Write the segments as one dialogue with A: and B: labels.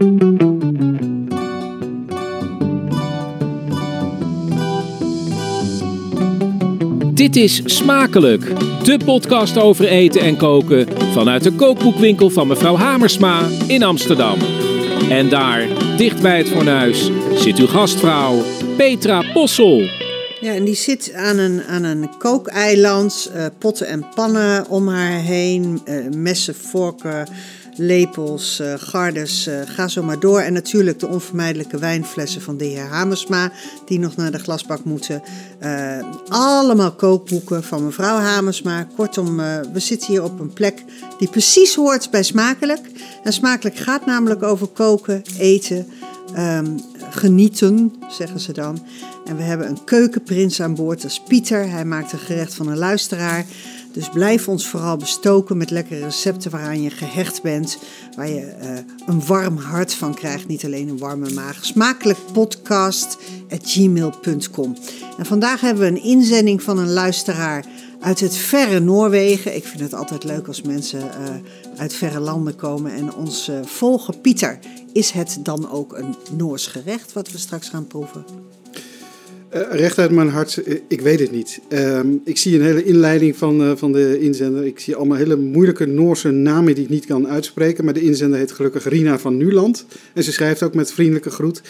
A: Dit is Smakelijk, de podcast over eten en koken vanuit de kookboekwinkel van mevrouw Hamersma in Amsterdam. En daar, dicht bij het fornuis, zit uw gastvrouw Petra Possel.
B: Ja, en die zit aan een, aan een kookeiland, eh, potten en pannen om haar heen, eh, messen, vorken, lepels, eh, gardes, eh, ga zo maar door. En natuurlijk de onvermijdelijke wijnflessen van de heer Hamersma, die nog naar de glasbak moeten. Eh, allemaal kookboeken van mevrouw Hamersma. Kortom, we zitten hier op een plek die precies hoort bij Smakelijk. En Smakelijk gaat namelijk over koken, eten, ehm, genieten, zeggen ze dan. En we hebben een keukenprins aan boord, dat is Pieter. Hij maakt een gerecht van een luisteraar. Dus blijf ons vooral bestoken met lekkere recepten waaraan je gehecht bent. Waar je eh, een warm hart van krijgt, niet alleen een warme maag. Smakelijk gmail.com. En vandaag hebben we een inzending van een luisteraar uit het verre Noorwegen. Ik vind het altijd leuk als mensen eh, uit verre landen komen en ons eh, volgen. Pieter, is het dan ook een Noors gerecht wat we straks gaan proeven?
C: Uh, recht uit mijn hart, uh, ik weet het niet. Uh, ik zie een hele inleiding van, uh, van de inzender. Ik zie allemaal hele moeilijke Noorse namen die ik niet kan uitspreken. Maar de inzender heet gelukkig Rina van Nuland. En ze schrijft ook met vriendelijke groet.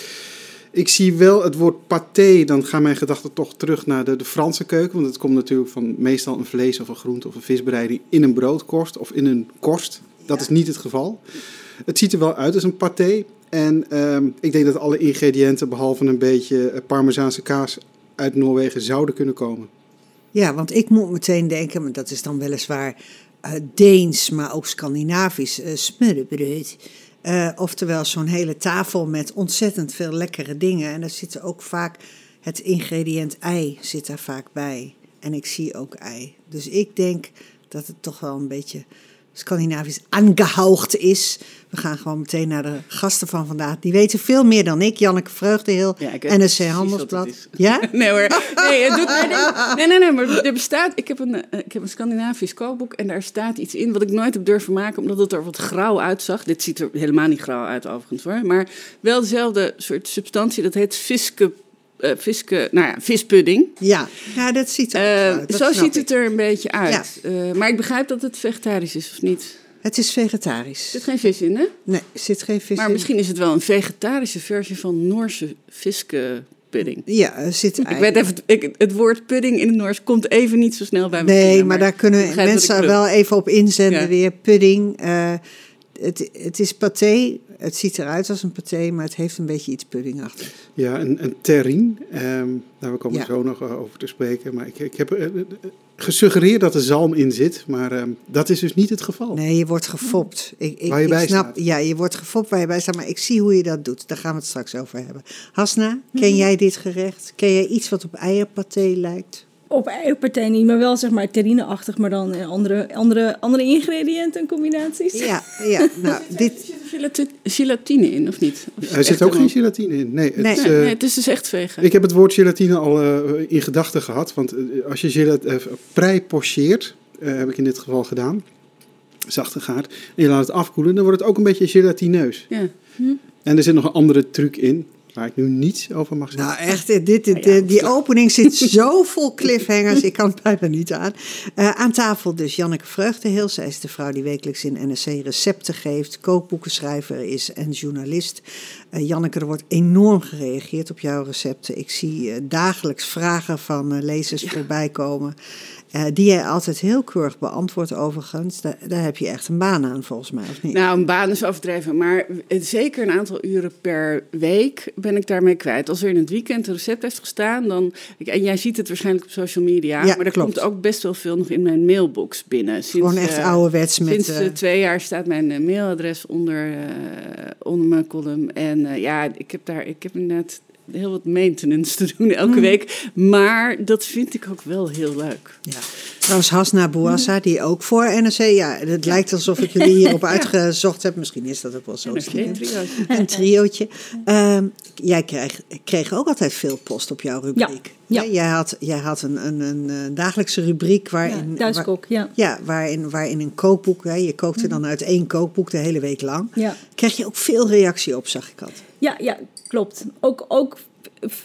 C: Ik zie wel het woord paté, dan gaan mijn gedachten toch terug naar de, de Franse keuken. Want het komt natuurlijk van meestal een vlees of een groente of een visbereiding in een broodkorst of in een korst. Dat is niet het geval. Het ziet er wel uit als een paté. En um, ik denk dat alle ingrediënten, behalve een beetje Parmezaanse kaas, uit Noorwegen zouden kunnen komen.
B: Ja, want ik moet meteen denken, maar dat is dan weliswaar uh, Deens, maar ook Scandinavisch. Uh, oftewel zo'n hele tafel met ontzettend veel lekkere dingen. En daar zit ook vaak het ingrediënt ei zit daar vaak bij. En ik zie ook ei. Dus ik denk dat het toch wel een beetje Scandinavisch aangehaucht is. We gaan gewoon meteen naar de gasten van vandaag. Die weten veel meer dan ik. Janneke Vreugdeheel, ja, NSC Handelsblad. Ja?
D: Nee hoor. Nee, het doet mij nee, nee, nee, maar er bestaat... Ik heb, een, ik heb een Scandinavisch kookboek en daar staat iets in... wat ik nooit heb durven maken, omdat het er wat grauw uitzag. Dit ziet er helemaal niet grauw uit overigens hoor. Maar wel dezelfde soort substantie. Dat heet viske uh, viske, nou ja, vispudding.
B: Ja, ja dat ziet er uh. Dat
D: zo ziet het er een beetje uit. Ja. Uh, maar ik begrijp dat het vegetarisch is, of niet?
B: Het is vegetarisch. Er
D: zit geen vis in, hè?
B: Nee, er zit geen vis
D: maar
B: in.
D: Maar misschien is het wel een vegetarische versie van Noorse viske pudding.
B: Ja, er zit
D: ik weet even, ik, het woord pudding in het Noors komt even niet zo snel bij me.
B: Nee, maar, maar, daar kunnen mensen wel even op inzenden ja. weer. Pudding. Het, het is paté. Het ziet eruit als een paté, maar het heeft een beetje iets puddingachtig.
C: Ja, een, een terrine. Um, nou, we komen ja. zo nog over te spreken. Maar ik, ik heb uh, gesuggereerd dat er zalm in zit, maar um, dat is dus niet het geval.
B: Nee, je wordt gefopt. Ik, ik,
C: waar je bij
B: ik snap,
C: staat.
B: Ja, je wordt gefopt waar je bij staat, maar ik zie hoe je dat doet. Daar gaan we het straks over hebben. Hasna, ken jij dit gerecht? Ken jij iets wat op eierpaté lijkt?
E: Op eierpaté niet, maar wel zeg maar terrineachtig, maar dan andere, andere, andere ingrediënten en combinaties.
B: Ja, ja nou, dit...
D: Er zit gelatine in, of niet? Of
C: er zit ook geen gelatine in. Nee,
D: het, nee. Is, uh, nee, het is dus echt vegan.
C: Ik heb het woord gelatine al uh, in gedachten gehad, want uh, als je gelatine uh, prei-pocheert, heb ik in dit geval gedaan, zachte gaat, en je laat het afkoelen, dan wordt het ook een beetje gelatineus.
D: Ja. Hm.
C: En er zit nog een andere truc in, waar ik nu niets over mag zeggen.
B: Nou, echt, dit, dit, dit, ja, die opening zit zo vol cliffhangers, ik kan het bijna niet aan. Uh, aan tafel dus Janneke Vreugdeheel. Zij is de vrouw die wekelijks in NRC recepten geeft, kookboekenschrijver is en journalist. Uh, Janneke, er wordt enorm gereageerd op jouw recepten. Ik zie uh, dagelijks vragen van lezers ja. voorbij komen. Uh, die jij altijd heel keurig beantwoordt overigens. Daar, daar, heb je echt een baan aan volgens mij, of niet?
D: Nou, een baan is overdreven. Maar zeker een aantal uren per week ben ik daarmee kwijt. Als er in het weekend een recept heeft gestaan, dan... En jij ziet het waarschijnlijk op social media.
B: Ja,
D: maar er
B: klopt.
D: komt ook best wel veel nog in mijn mailbox binnen.
B: Sinds, Gewoon echt uh, ouderwets met...
D: Sinds uh, twee jaar staat mijn mailadres onder, onder mijn column. En ja, ik heb daar... Ik heb net heel wat maintenance te doen elke mm. week. Maar dat vind ik ook wel heel leuk.
B: Ja. Trouwens, Hasna Bouassa, mm. die ook voor NRC... Ja, het ja. lijkt alsof ik jullie hierop uitgezocht heb. Misschien is dat ook wel zo.
D: Een triootje.
B: Een triootje. Um, jij kreeg, kreeg ook altijd veel post op jouw rubriek.
E: Ja. Ja.
B: Jij had, jij had een, een, een, eh, dagelijkse rubriek
E: Ja,
B: waarin...
E: thuiskok, ja.
B: waar- ja, waarin, waarin een kookboek, hè, je kookte dan uit één kookboek de hele week lang.
E: Ja.
B: Kreeg je ook veel reactie op, zag ik altijd.
E: Ja, ja, klopt. Ook, ook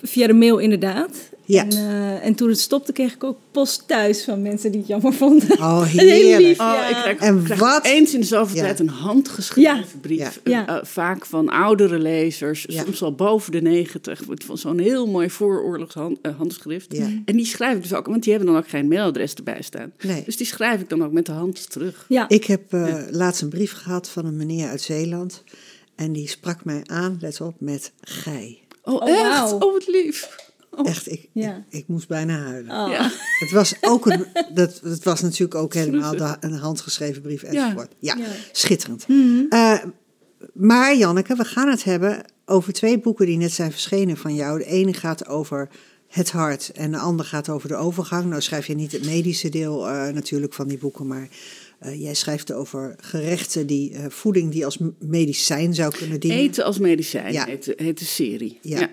E: via de mail inderdaad.
B: Ja.
E: En, eh, en toen het stopte, kreeg ik ook post thuis van mensen die het jammer vonden.
B: Oh, heerlijk.
E: lief,
D: Oh,
E: ja.
D: ik krijg,
B: En
D: krijg
B: wat-
D: eens in de zoveel
B: Ja.
D: tijd een handgeschreven
E: Ja.
D: brief.
B: Ja.
E: Ja.
D: Eh, vaak van oudere lezers,
B: Ja.
D: soms al boven de negentig. Van zo'n heel mooi vooroorlogs hand, eh, handschrift.
B: Ja.
D: En die schrijf ik dus ook, want die hebben dan ook geen mailadres erbij staan.
B: Nee.
D: Dus die schrijf ik dan ook met de hand terug.
E: Ja.
B: Ik heb eh, laatst een brief gehad van een meneer uit Zeeland. En die sprak mij aan, let op, met gij.
D: Oh,
E: Oh,
D: echt? Oh, wat lief.
B: Echt, ik,
E: Ja.
B: ik, ik moest bijna huilen.
E: Oh.
D: Ja.
B: Het was ook een, dat, het was natuurlijk ook helemaal de- een handgeschreven brief enzovoort. Ja,
E: Ja.
B: schitterend. Eh, maar Janneke, we gaan het hebben over twee boeken die net zijn verschenen van jou. De ene gaat over het hart en de ander gaat over de overgang. Nou schrijf je niet het medische deel eh, natuurlijk van die boeken, maar eh, jij schrijft over gerechten die eh, voeding die als medicijn zou kunnen dienen.
D: Eten als medicijn
B: Ja.
D: heet, de- heet de serie.
B: Ja.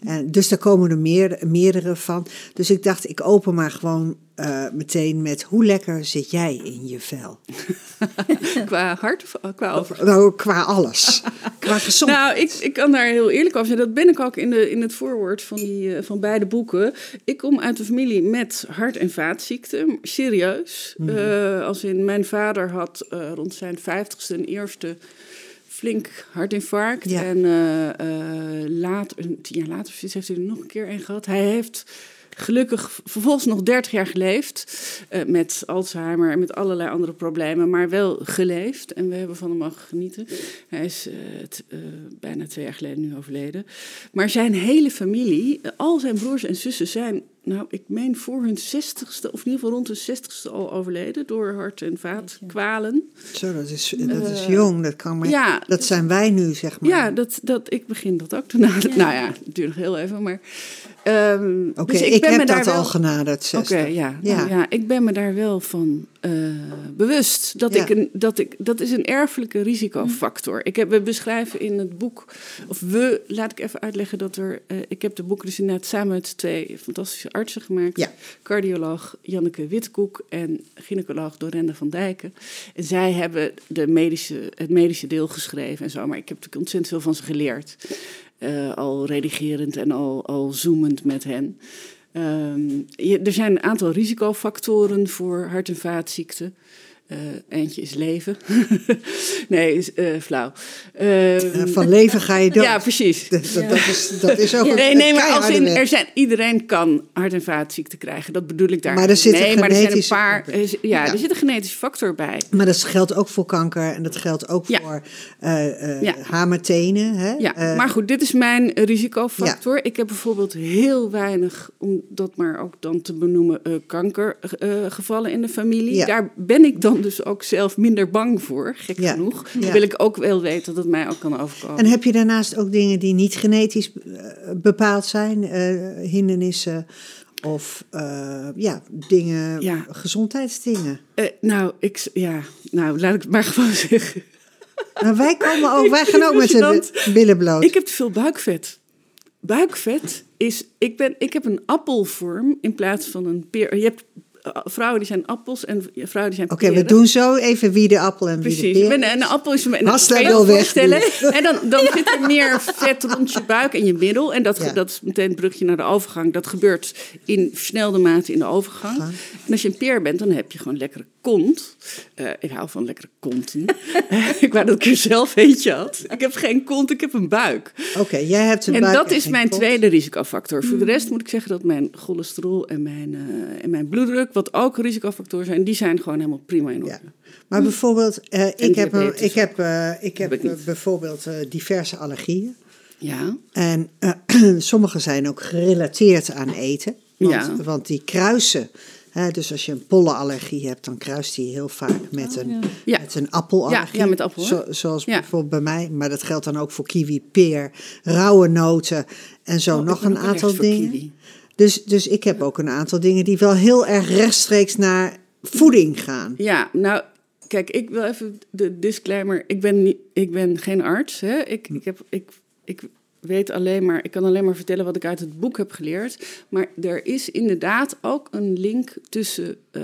B: En dus daar komen er meer, meerdere van. Dus ik dacht, ik open maar gewoon eh, meteen met hoe lekker zit jij in je vel?
D: Qua hart of qua over?
B: Nou, qua alles. Qua.
D: Nou, ik, ik kan daar heel eerlijk over zijn. Dat ben ik ook in, de, in het voorwoord van, die, eh, van beide boeken. Ik kom uit een familie met hart- en vaatziekten. Serieus.
B: Mhm.
D: Eh, als in mijn vader had eh, rond zijn vijftigste een eerste flink hartinfarct.
B: Ja.
D: En later, een tien jaar later heeft hij er nog een keer een gehad. Hij heeft gelukkig vervolgens nog 30 jaar geleefd. eh, met Alzheimer en met allerlei andere problemen. Maar wel geleefd. En we hebben van hem mogen genieten. Hij is eh, eh, bijna twee jaar geleden nu overleden. Maar zijn hele familie, al zijn broers en zussen zijn... Nou, ik meen voor hun zestigste, of in ieder geval rond hun zestigste al overleden door hart- en vaatkwalen.
B: Zo, dat is, dat is jong. Dat, kan maar,
D: Eh, ja.
B: dat zijn wij nu, zeg maar.
D: Ja, dat, dat, ik begin dat ook te naderen. Nou ja, het duurt nog heel even, maar... ehm,
B: Oké,
D: dus
B: ik,
D: ben me
B: heb
D: daar
B: dat
D: wel-
B: al genaderd,
D: Oké,
B: 60.
D: ja,
B: Ja.
D: nou ja, ik ben me daar wel van eh, bewust. Dat,
B: Ja.
D: ik een, dat, ik, dat is een erfelijke risicofactor. Ik heb, we beschrijven in het boek, of we, laat ik even uitleggen dat er... eh, ik heb de boeken dus inderdaad samen met twee fantastische artsen gemaakt.
B: Ja.
D: Cardioloog Janneke Witkoek en gynaecoloog Dorende van Dijken. En zij hebben de medische, het medische deel geschreven en zo. Maar ik heb natuurlijk ontzettend veel van ze geleerd. Eh, al redigerend en al, al zoomend met hen. Ehm, er zijn een aantal risicofactoren voor hart- en vaatziekten. Eh, eentje is leven. nee, is eh, flauw. Ehm,
B: Eh, Van leven ga je dood.
D: ja, precies.
B: Dat, dat, dat is, dat is ook een,
D: Nee, nee,
B: een
D: maar als in, er zijn, iedereen kan hart- en vaatziekten krijgen. Dat bedoel ik daar.
B: Maar er zit een
D: nee, maar er zijn een
B: genetische-
D: paar. ja,
B: Ja.
D: er zit een genetische factor bij.
B: Maar dat geldt ook voor kanker en dat geldt ook voor
D: Ja.
B: hamertenen. Hè?
D: Ja, maar goed, dit is mijn risicofactor. Ik heb bijvoorbeeld heel weinig, om dat maar ook dan te benoemen, kankergevallen in de familie.
B: Ja.
D: Daar ben ik dan dus ook zelf minder bang voor, gek
B: Ja.
D: genoeg.
B: Ja.
D: Wil ik ook wel weten dat het mij ook kan overkomen.
B: En heb je daarnaast ook dingen die niet genetisch eh, bepaald zijn? eh, hindernissen of eh, ja, dingen,
D: Ja.
B: gezondheidsdingen?
D: Nou, ik, ja, nou, laat ik het maar gewoon zeggen.
B: Nou, wij, komen ook, wij gaan ook met de
D: Gênant.
B: billen bloot.
D: Ik heb te veel buikvet. Buikvet is, ik, ben, ik heb een appelvorm in plaats van een peer. Je hebt vrouwen die zijn appels en vrouwen die zijn
B: Oké, we doen zo even wie de appel en wie
D: Precies.
B: de peer.
D: ben, en een appel is een
B: wil
D: je
B: weg.
D: En dan, dan zit er meer vet rond je buik en je middel. En dat,
B: Ja.
D: dat is meteen het brugje naar de overgang. Dat gebeurt in versnelde mate in de overgang. En als je een peer bent, dan heb je gewoon lekkere kont. Eh, ik hou van lekkere konten. ik wou dat ik er zelf eentje had. Ik heb geen kont, ik heb een buik.
B: Oké, jij hebt een
D: En
B: buik
D: dat is mijn
B: kont.
D: tweede risicofactor. Voor de rest moet ik zeggen dat mijn cholesterol en mijn, eh, en mijn bloeddruk, wat ook risicofactoren zijn, die zijn gewoon helemaal prima in orde.
B: Ja. Maar bijvoorbeeld, eh, ik, heb, een-
D: diabetes.
B: ik heb, eh, ik heb
D: ik
B: eh, bijvoorbeeld eh, diverse allergieën.
D: Ja.
B: En eh, sommige zijn ook gerelateerd aan eten. Want,
D: Ja.
B: want die kruisen. Hè, dus als je een pollenallergie hebt, dan kruist die heel vaak met een,
D: Ja.
B: met een appelallergie.
D: Ja, met appel.
B: Zo- zoals bijvoorbeeld bij mij. Maar dat geldt dan ook voor kiwi, peer, rauwe noten en zo
D: Oh,
B: nog een aantal dingen.
D: kiwi.
B: Dus, dus ik heb ook een aantal dingen die wel heel erg rechtstreeks naar voeding gaan.
D: Ja, nou, kijk, ik wil even de disclaimer. Ik ben, niet, ik ben geen arts. Hè? Ik, ik, heb, ik, ik weet alleen maar, ik kan alleen maar vertellen wat ik uit het boek heb geleerd. Maar er is inderdaad ook een link tussen eh,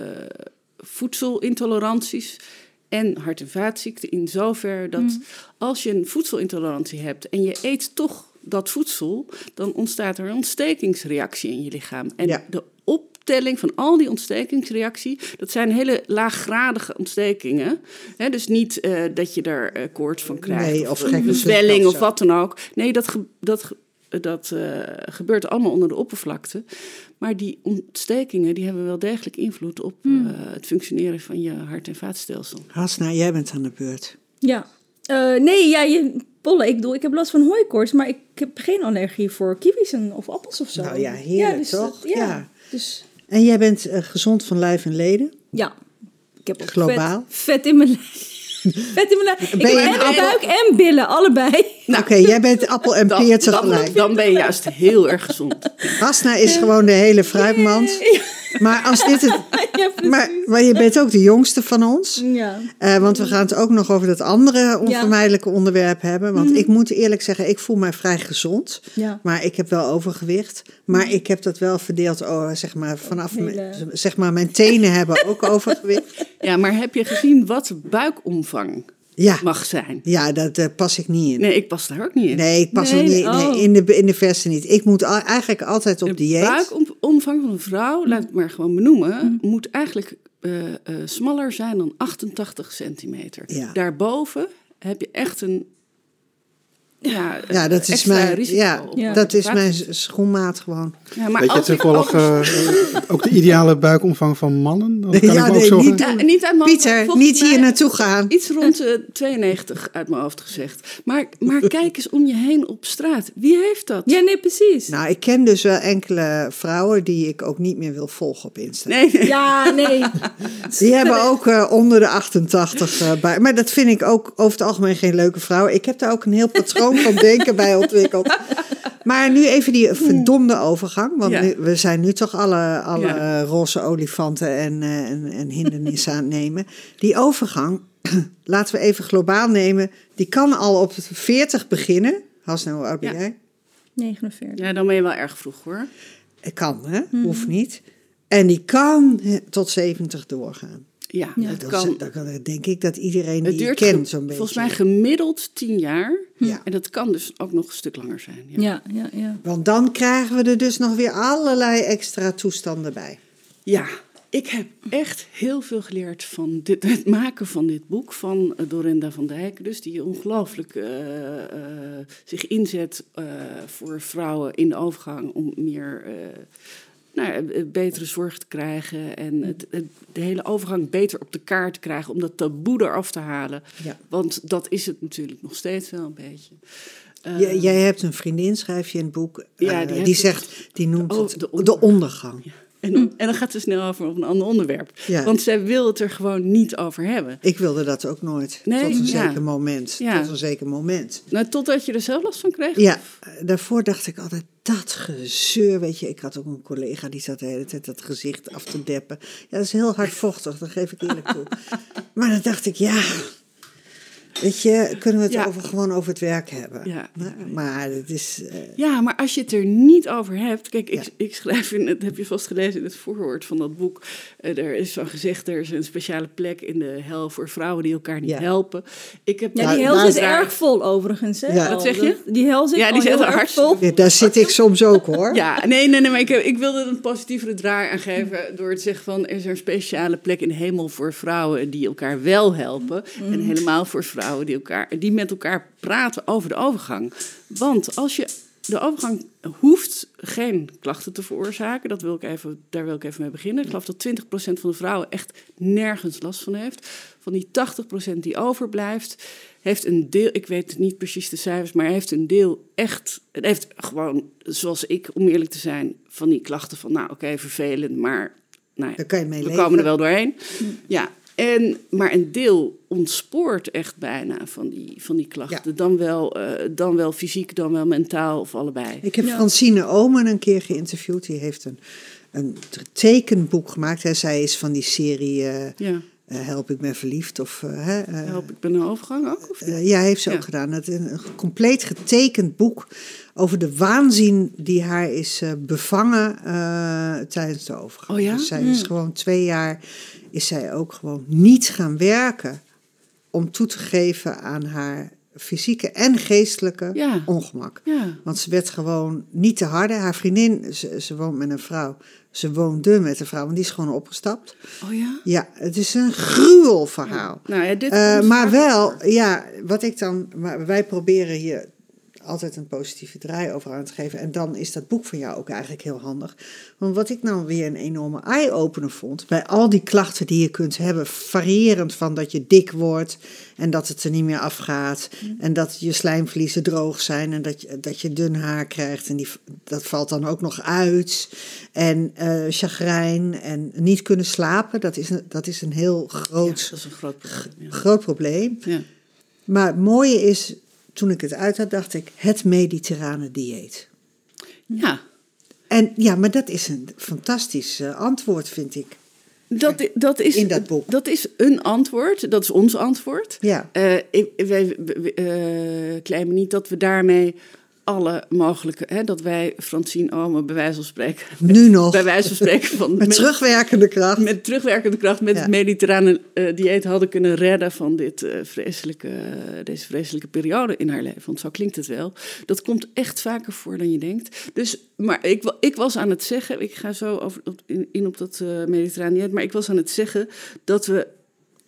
D: voedselintoleranties en hart- en vaatziekten. In zover dat als je een voedselintolerantie hebt en je eet toch dat voedsel, dan ontstaat er een ontstekingsreactie in je lichaam. En
B: Ja.
D: de optelling van al die ontstekingsreactie, dat zijn hele laaggradige ontstekingen. Hè, dus niet eh, dat je er eh, koorts van krijgt
B: Nee, of
D: een zwelling
B: of
D: wat dan ook. Nee, dat, ge- dat, ge- dat eh, gebeurt allemaal onder de oppervlakte. Maar die ontstekingen die hebben wel degelijk invloed op
B: Hmm.
D: het functioneren van je hart- en vaatstelsel.
B: Hasna, jij bent aan de beurt.
E: Ja. Eh, nee, ja, je, Polle, ik bedoel, ik heb last van hooikoorts, maar ik heb geen allergie voor kiwis en, of appels of zo.
B: Nou ja, heerlijk,
E: dus
B: toch?
E: dat- ja.
B: Ja.
E: Dus
B: En jij bent eh, gezond van lijf en leden?
E: ja, ik heb ook
B: Globaal?
E: Vet, vet in mijn lijf. Vet in mijn lijf. Ik
B: Ben je
E: heb
B: een
E: en
B: appel-
E: buik en billen, allebei.
B: Oké, jij bent appel en
D: Dan,
B: peer
D: dan,
B: tegelijk.
D: dan ben je juist heel erg gezond.
B: Hasna is gewoon de hele fruitmand. Maar, als dit het,
E: ja,
B: maar, maar je bent ook de jongste van ons.
E: ja.
B: Eh, want we gaan het ook nog over dat andere onvermijdelijke onderwerp hebben. Want ik moet eerlijk zeggen, ik voel mij vrij gezond.
E: Ja.
B: Maar ik heb wel overgewicht. Maar ik heb dat wel verdeeld, oh, zeg maar, vanaf
E: Hele-
B: zeg maar, mijn tenen hebben ook overgewicht.
D: Ja, maar heb je gezien wat buikomvang
B: Ja,
D: mag zijn?
B: ja dat eh, pas ik niet in.
D: Nee, ik pas daar ook niet in.
B: Nee, ik pas
E: Nee,
B: ook niet
E: oh.
B: nee, in, de, in de verse niet. Ik moet al- eigenlijk altijd op
D: de
B: dieet.
D: Buikomvang van een vrouw, laat ik het maar gewoon benoemen, moet eigenlijk eh, eh, smaller zijn dan 88 centimeter.
B: Ja.
D: Daarboven heb je echt een ja,
B: Ja, dat is mijn, ja, dat is mijn schoenmaat gewoon.
D: Ja, maar
C: Weet je toevallig
D: overigens-
C: eh, ook de ideale buikomvang van mannen? Dat kan
B: Ja,
C: ik ook
B: nee, niet-
D: Ja, niet uit mijn
B: Pieter, niet hier naartoe gaan.
D: Iets rond eh, 92 uit mijn hoofd gezegd. Maar, maar kijk eens om je heen op straat. Wie heeft dat?
E: ja, nee, precies.
B: Nou, ik ken dus wel enkele vrouwen die ik ook niet meer wil volgen op Insta.
D: Nee.
E: Ja, nee.
B: Die hebben ook eh, onder de 88 eh, bij. Maar dat vind ik ook over het algemeen geen leuke vrouwen. Ik heb daar ook een heel patroon van denken bij ontwikkeld. Maar nu even die verdomde overgang. Want
D: Ja.
B: nu- we zijn nu toch alle, alle
D: Ja.
B: roze olifanten en, eh, en, en hindernissen aan het nemen. Die overgang, laten we even globaal nemen. Die kan al op 40 beginnen. Hasna, hoe oud ben
D: Ja.
B: jij?
E: 49.
D: Ja, dan ben je wel erg vroeg hoor.
B: Het kan, hè?
D: Mhm.
B: Hoeft niet. En die kan hè, tot 70 doorgaan.
D: Ja,
B: Dat,
D: kan.
B: dat kan, denk ik dat iedereen
D: Het
B: die
D: duurt
B: kent zo'n beetje.
D: volgens mij gemiddeld 10 jaar.
B: Ja.
D: En dat kan dus ook nog een stuk langer zijn. Ja.
E: Ja, ja, ja.
B: Want dan krijgen we er dus nog weer allerlei extra toestanden bij.
D: Ja, ik heb echt heel veel geleerd van dit, het maken van dit boek van eh, Dorinda van Dijk. Dus die ongelooflijk eh, eh, zich inzet eh, voor vrouwen in de overgang om meer. Eh, nou, eh, betere zorg te krijgen en het, het- de hele overgang beter op de kaart te krijgen om dat taboe eraf te halen.
B: Ja.
D: Want dat is het natuurlijk nog steeds wel een beetje. Eh,
B: J- jij hebt een vriendin, schrijf je in het boek,
D: Ja,
B: eh,
D: die
B: zegt, die noemt
D: Oh,
B: het
D: de
B: de,
D: ondergang.
B: ondergang.
D: ja. En, dan- en dan gaat ze snel over op een ander onderwerp.
B: Ja.
D: Want zij wil het er gewoon niet over hebben.
B: Ik wilde dat ook nooit.
D: Nee,
B: tot een
D: ja.
B: zeker moment.
D: Ja.
B: Tot een zeker moment.
D: Nou, totdat je er zelf last van kreeg?
B: Ja, daarvoor dacht ik altijd, dat gezeur, weet je. Ik had ook een collega die zat de hele tijd dat gezicht af te deppen. Ja, dat is heel hardvochtig, dat geef ik eerlijk toe. Maar dan dacht ik, ja, weet je, kunnen we het
D: Ja.
B: over, gewoon over het werk hebben.
D: Ja.
B: Maar, maar het is, eh,
D: Ja, maar als je het er niet over hebt. Kijk, ik,
B: Ja.
D: ik schrijf in, dat heb je vast gelezen in het voorwoord van dat boek. eh, er is van gezegd, er is een speciale plek in de hel voor vrouwen die elkaar niet
B: Ja.
D: helpen. Ik heb
E: Ja, die hel zit
B: is-
E: erg vol overigens. Hè.
D: Wat zeg je?
E: Die hel zit
D: Ja, die zit
E: heel
D: er
E: erg
D: hartstikke
E: vol.
B: ja, daar zit ik soms ook hoor.
D: Ja, nee, nee, nee, maar ik, heb, ik wilde er een positievere draai aan geven door te zeggen van... er is er een speciale plek in de hemel voor vrouwen die elkaar wel helpen. En helemaal voor vrouwen die, elkaar, die met elkaar praten over de overgang. Want als je... De overgang hoeft geen klachten te veroorzaken. Dat wil ik even, daar wil ik even mee beginnen. Ik geloof dat 20% van de vrouwen echt nergens last van heeft. Van die 80% die overblijft, heeft een deel, ik weet niet precies de cijfers, maar heeft een deel echt, het heeft gewoon, zoals ik, om eerlijk te zijn, van die klachten van, nou oké, vervelend, maar nou ja,
B: Daar kan je mee
D: we
B: leven.
D: komen er wel doorheen. Ja, en, maar een deel ontspoort echt bijna van die, van die klachten. Dan, wel, eh, dan wel fysiek, dan wel mentaal of allebei.
B: Ik heb
E: Ja.
B: Francine Omen een keer geïnterviewd. Die heeft een, een tekenboek gemaakt. Hè. Zij is van die serie eh,
D: Ja,
B: eh, Help, ik ben verliefd. Of, hè,
D: help, ik ben een overgang ook. Of?
B: Ja, heeft ze
D: Ja.
B: ook gedaan. Het, een, een compleet getekend boek over de waanzin die haar is eh, bevangen eh, tijdens de overgang.
D: Oh ja?
B: Dus zij is gewoon twee jaar, is zij ook gewoon niet gaan werken om toe te geven aan haar fysieke en geestelijke
D: Ja.
B: ongemak.
D: Ja.
B: Want ze werd gewoon niet te harde. Haar vriendin, ze, ze woont met een vrouw. Ze woonde met een vrouw, want die is gewoon opgestapt.
D: Oh ja?
B: Ja, het is een gruwel verhaal.
D: Nou ja, dit komt
B: maar wel, ja, wat ik dan. Maar wij proberen hier altijd een positieve draai over aan te geven. En dan is dat boek van jou ook eigenlijk heel handig. Want wat ik nou weer een enorme eye-opener vond. Bij al die klachten die je kunt hebben, variërend van dat je dik wordt. en dat het er niet meer afgaat. en dat je slijmvliezen droog zijn. en dat je, dat je dun haar krijgt. en die, dat valt dan ook nog uit. En eh chagrijn en niet kunnen slapen. Dat is een, dat is een heel
D: Ja,
B: groot,
D: dat is een groot probleem. Ja.
B: groot probleem.
D: Ja.
B: Maar het mooie is, toen ik het uit had, dacht ik, het mediterrane dieet.
D: ja.
B: En ja, maar dat is een fantastisch eh, antwoord, vind ik.
D: Dat, dat, is,
B: In dat boek.
D: dat is een antwoord. Dat is ons antwoord.
B: Ja.
D: Ik, wij we- eh, claimen niet dat we daarmee alle mogelijke... Hè, dat wij Francine Omen bij wijze van spreken...
B: Nu nog.
D: Bij wijze van spreken van...
B: Met terugwerkende kracht.
D: met terugwerkende kracht met
B: Ja.
D: het mediterrane eh, dieet hadden kunnen redden van dit, eh, vreselijke, deze vreselijke periode in haar leven. Want zo klinkt het wel. Dat komt echt vaker voor dan je denkt. Dus, maar ik, ik was aan het zeggen, ik ga zo over, in, in op dat eh mediterrane dieet, maar ik was aan het zeggen dat we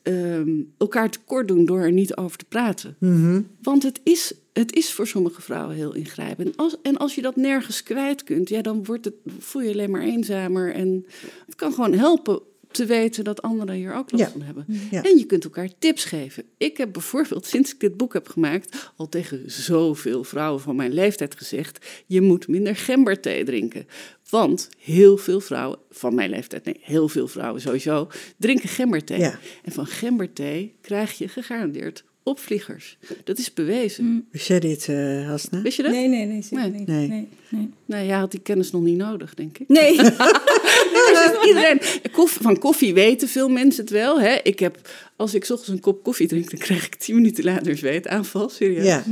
D: ehm, elkaar tekort doen door er niet over te praten.
B: Mhm.
D: Want het is, het is voor sommige vrouwen heel ingrijpend. En als, en als je dat nergens kwijt kunt, ja, dan wordt het, voel je je alleen maar eenzamer. En het kan gewoon helpen te weten dat anderen hier ook last
B: Ja.
D: van hebben.
B: Ja.
D: En je kunt elkaar tips geven. Ik heb bijvoorbeeld, sinds ik dit boek heb gemaakt, al tegen zoveel vrouwen van mijn leeftijd gezegd: je moet minder gemberthee drinken. Want heel veel vrouwen, van mijn leeftijd, nee, heel veel vrouwen sowieso, drinken gemberthee.
B: Ja.
D: En van gemberthee krijg je gegarandeerd opvliegers. Dat is bewezen.
B: Wist jij dit, eh Hasna?
D: Mm. Wist je dat?
E: Nee, nee, nee, zeker
D: Nee.
E: niet.
B: Nee.
E: Nee, nee.
D: Nou, jij had die kennis nog niet nodig, denk ik.
E: Nee.
D: Dus iedereen, koffie, van koffie weten veel mensen het wel. Hè? Ik heb, als ik 's ochtends een kop koffie drink, dan krijg ik tien minuten later een zweetaanval. Serieus.
B: Ja,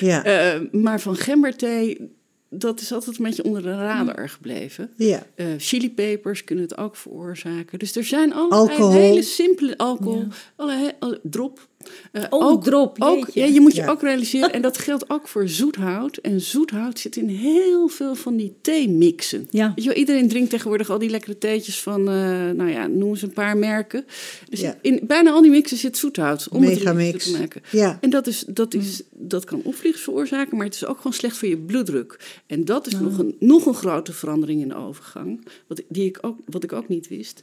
B: ja,
D: Eh, maar van gemberthee, dat is altijd een beetje onder de radar gebleven.
B: ja.
D: Eh chilipepers kunnen het ook veroorzaken. Dus er zijn allerlei
B: Alcohol.
D: hele simpele alcohol, alle, alle- drop. Eh,
E: Oh, drop,
D: Ook,
E: jeetje.
D: ja, je moet je
B: Ja.
D: ook realiseren, en dat geldt ook voor zoethout. En zoethout zit in heel veel van die theemixen.
E: Ja.
D: Weet je wel, iedereen drinkt tegenwoordig al die lekkere theetjes van, eh, nou ja, noem eens een paar merken. Dus
B: Ja.
D: in bijna al die mixen zit zoethout om het
B: Megamix.
D: lekkerder te maken.
B: Ja.
D: En dat, is, dat, is, dat kan opvliegers veroorzaken, maar het is ook gewoon slecht voor je bloeddruk. En dat is nog, een, nog een grote verandering in de overgang, wat, die ik ook, wat ik ook niet wist.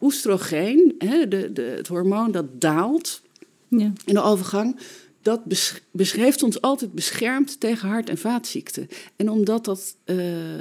D: Oestrogeen, hè, de, de, het hormoon dat daalt
E: Ja.
D: in de overgang, dat besch- beschrijft ons altijd beschermd tegen hart- en vaatziekten. En omdat dat, eh,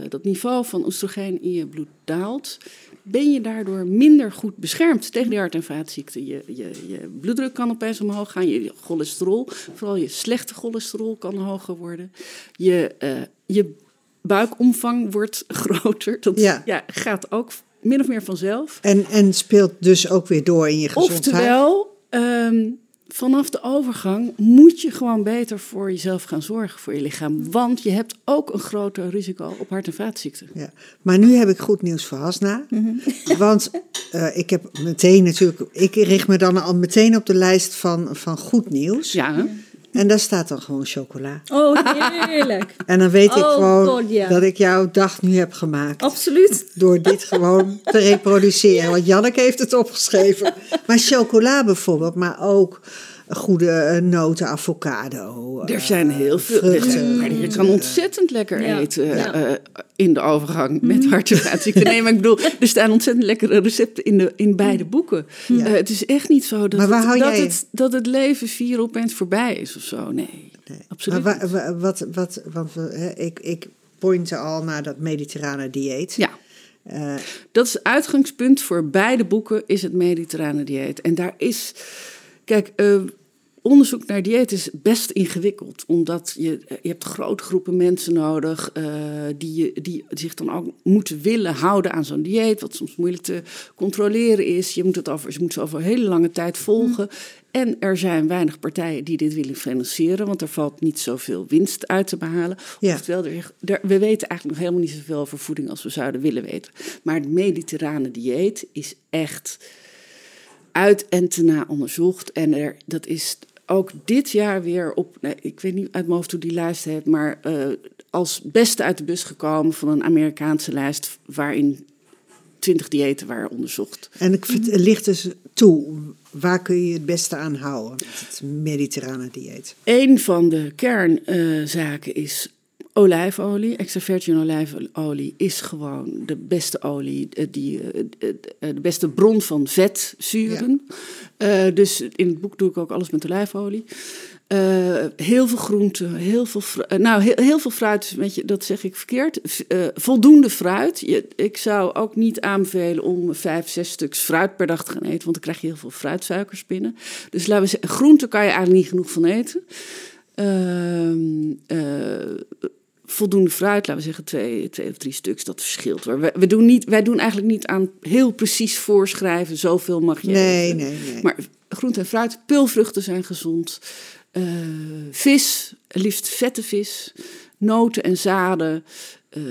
D: dat niveau van oestrogeen in je bloed daalt, ben je daardoor minder goed beschermd tegen die hart- en vaatziekten. Je, je, je bloeddruk kan opeens omhoog gaan, je cholesterol, vooral je slechte cholesterol kan hoger worden. Je, eh, je buikomvang wordt groter. Dat
B: Ja.
D: ja, gaat ook min of meer vanzelf.
B: En, en speelt dus ook weer door in je gezondheid.
D: Oftewel, ehm, vanaf de overgang moet je gewoon beter voor jezelf gaan zorgen, voor je lichaam. Want je hebt ook een groter risico op hart- en vaatziekten.
B: Ja. Maar nu heb ik goed nieuws voor Hasna. Want eh, ik heb meteen natuurlijk... Ik richt me dan al meteen op de lijst van, van goed nieuws.
D: Ja, hè?
B: En daar staat dan gewoon chocola.
E: Oh, heerlijk.
B: En dan weet ik
E: Oh,
B: gewoon
E: God, ja.
B: dat ik jouw dag nu heb gemaakt.
E: Absoluut.
B: Door dit gewoon te reproduceren. Want Janneke heeft het opgeschreven. Maar chocola bijvoorbeeld, maar ook goede eh, noten, avocado.
D: er
B: eh,
D: zijn heel veel.
B: vruchten.
D: Maar je kan ontzettend lekker
E: Ja.
D: eten
E: Ja.
D: eh, in de overgang met hart- en vaatziekten. Nee, maar ik bedoel, er staan ontzettend lekkere recepten in, de, in beide boeken.
B: Ja.
D: Eh, het is echt niet zo dat, het, dat,
B: jij-
D: het, dat het leven vier opeens voorbij is of zo. Nee,
B: Nee.
D: absoluut
B: Maar
D: niet.
B: wa- wa- wat, wat, want hè, ik, ik pointe al naar dat mediterrane dieet.
D: Ja.
B: Eh,
D: Dat is het uitgangspunt voor beide boeken, is het mediterrane dieet. En daar is, kijk, eh, onderzoek naar dieet is best ingewikkeld. Omdat je, je hebt grote groepen mensen nodig uh, die, die zich dan ook moeten willen houden aan zo'n dieet. Wat soms moeilijk te controleren is. Je moet het over, je moet ze over een hele lange tijd volgen. En er zijn weinig partijen die dit willen financieren, want er valt niet zoveel winst uit te behalen.
B: Ja.
D: Oftewel, er, er- we weten eigenlijk nog helemaal niet zoveel over voeding als we zouden willen weten. Maar het mediterrane dieet is echt uit en te na onderzocht. En er, dat is ook dit jaar weer op, nee, ik weet niet uit mijn hoofd hoe die lijst heet, maar eh, als beste uit de bus gekomen van een Amerikaanse lijst waarin 20 diëten waren onderzocht.
B: En ik ligt dus toe, waar kun je het beste aan houden? met Het mediterrane dieet.
D: Een van de kernzaken is olijfolie. Extra virgin olijfolie is gewoon de beste olie, eh, die, eh, eh, de beste bron van vetzuren. Dus in het boek doe ik ook alles met olijfolie. Heel veel groenten, heel veel, nou, heel, heel veel fruit, weet je, dat zeg ik verkeerd. Voldoende fruit. Je, ik zou ook niet aanbevelen om vijf, zes stuks fruit per dag te gaan eten, want dan krijg je heel veel fruitsuikers binnen. Dus laten we zeggen, groenten kan je eigenlijk niet genoeg van eten. Ehm, eh, voldoende fruit, laten we zeggen twee, twee of drie stuks, dat verschilt. We, we doen niet, wij doen eigenlijk niet aan heel precies voorschrijven, zoveel mag je
B: Nee, nee, nee.
D: Maar groente en fruit, pulvruchten zijn gezond. Eh, vis, liefst vette vis. Noten en zaden. Eh,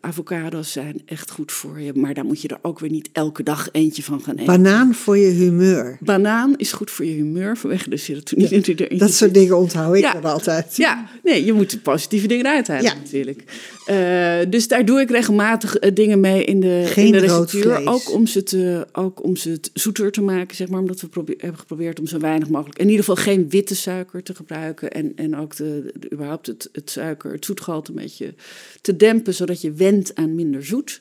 D: avocados zijn echt goed voor je. Maar daar moet je er ook weer niet elke dag eentje van gaan eten.
B: Banaan voor je humeur.
D: Banaan is goed voor je humeur vanwege de serotonine die erin
B: Dat soort dingen onthoud ik
D: Ja.
B: dan altijd.
D: Ja, nee, je moet de positieve dingen eruit halen
B: Ja.
D: natuurlijk. Eh, dus daar doe ik regelmatig eh, dingen mee in de,
B: Geen
D: in de receptuur. Ook om, ze te, ook om ze het zoeter te maken, zeg maar. Omdat we hebben geprobeerd om zo weinig mogelijk... In ieder geval geen witte suiker te gebruiken. En, en ook de, de- überhaupt het, het suiker, het zoetgehalte een beetje te dempen. Zodat je wendt aan minder zoet.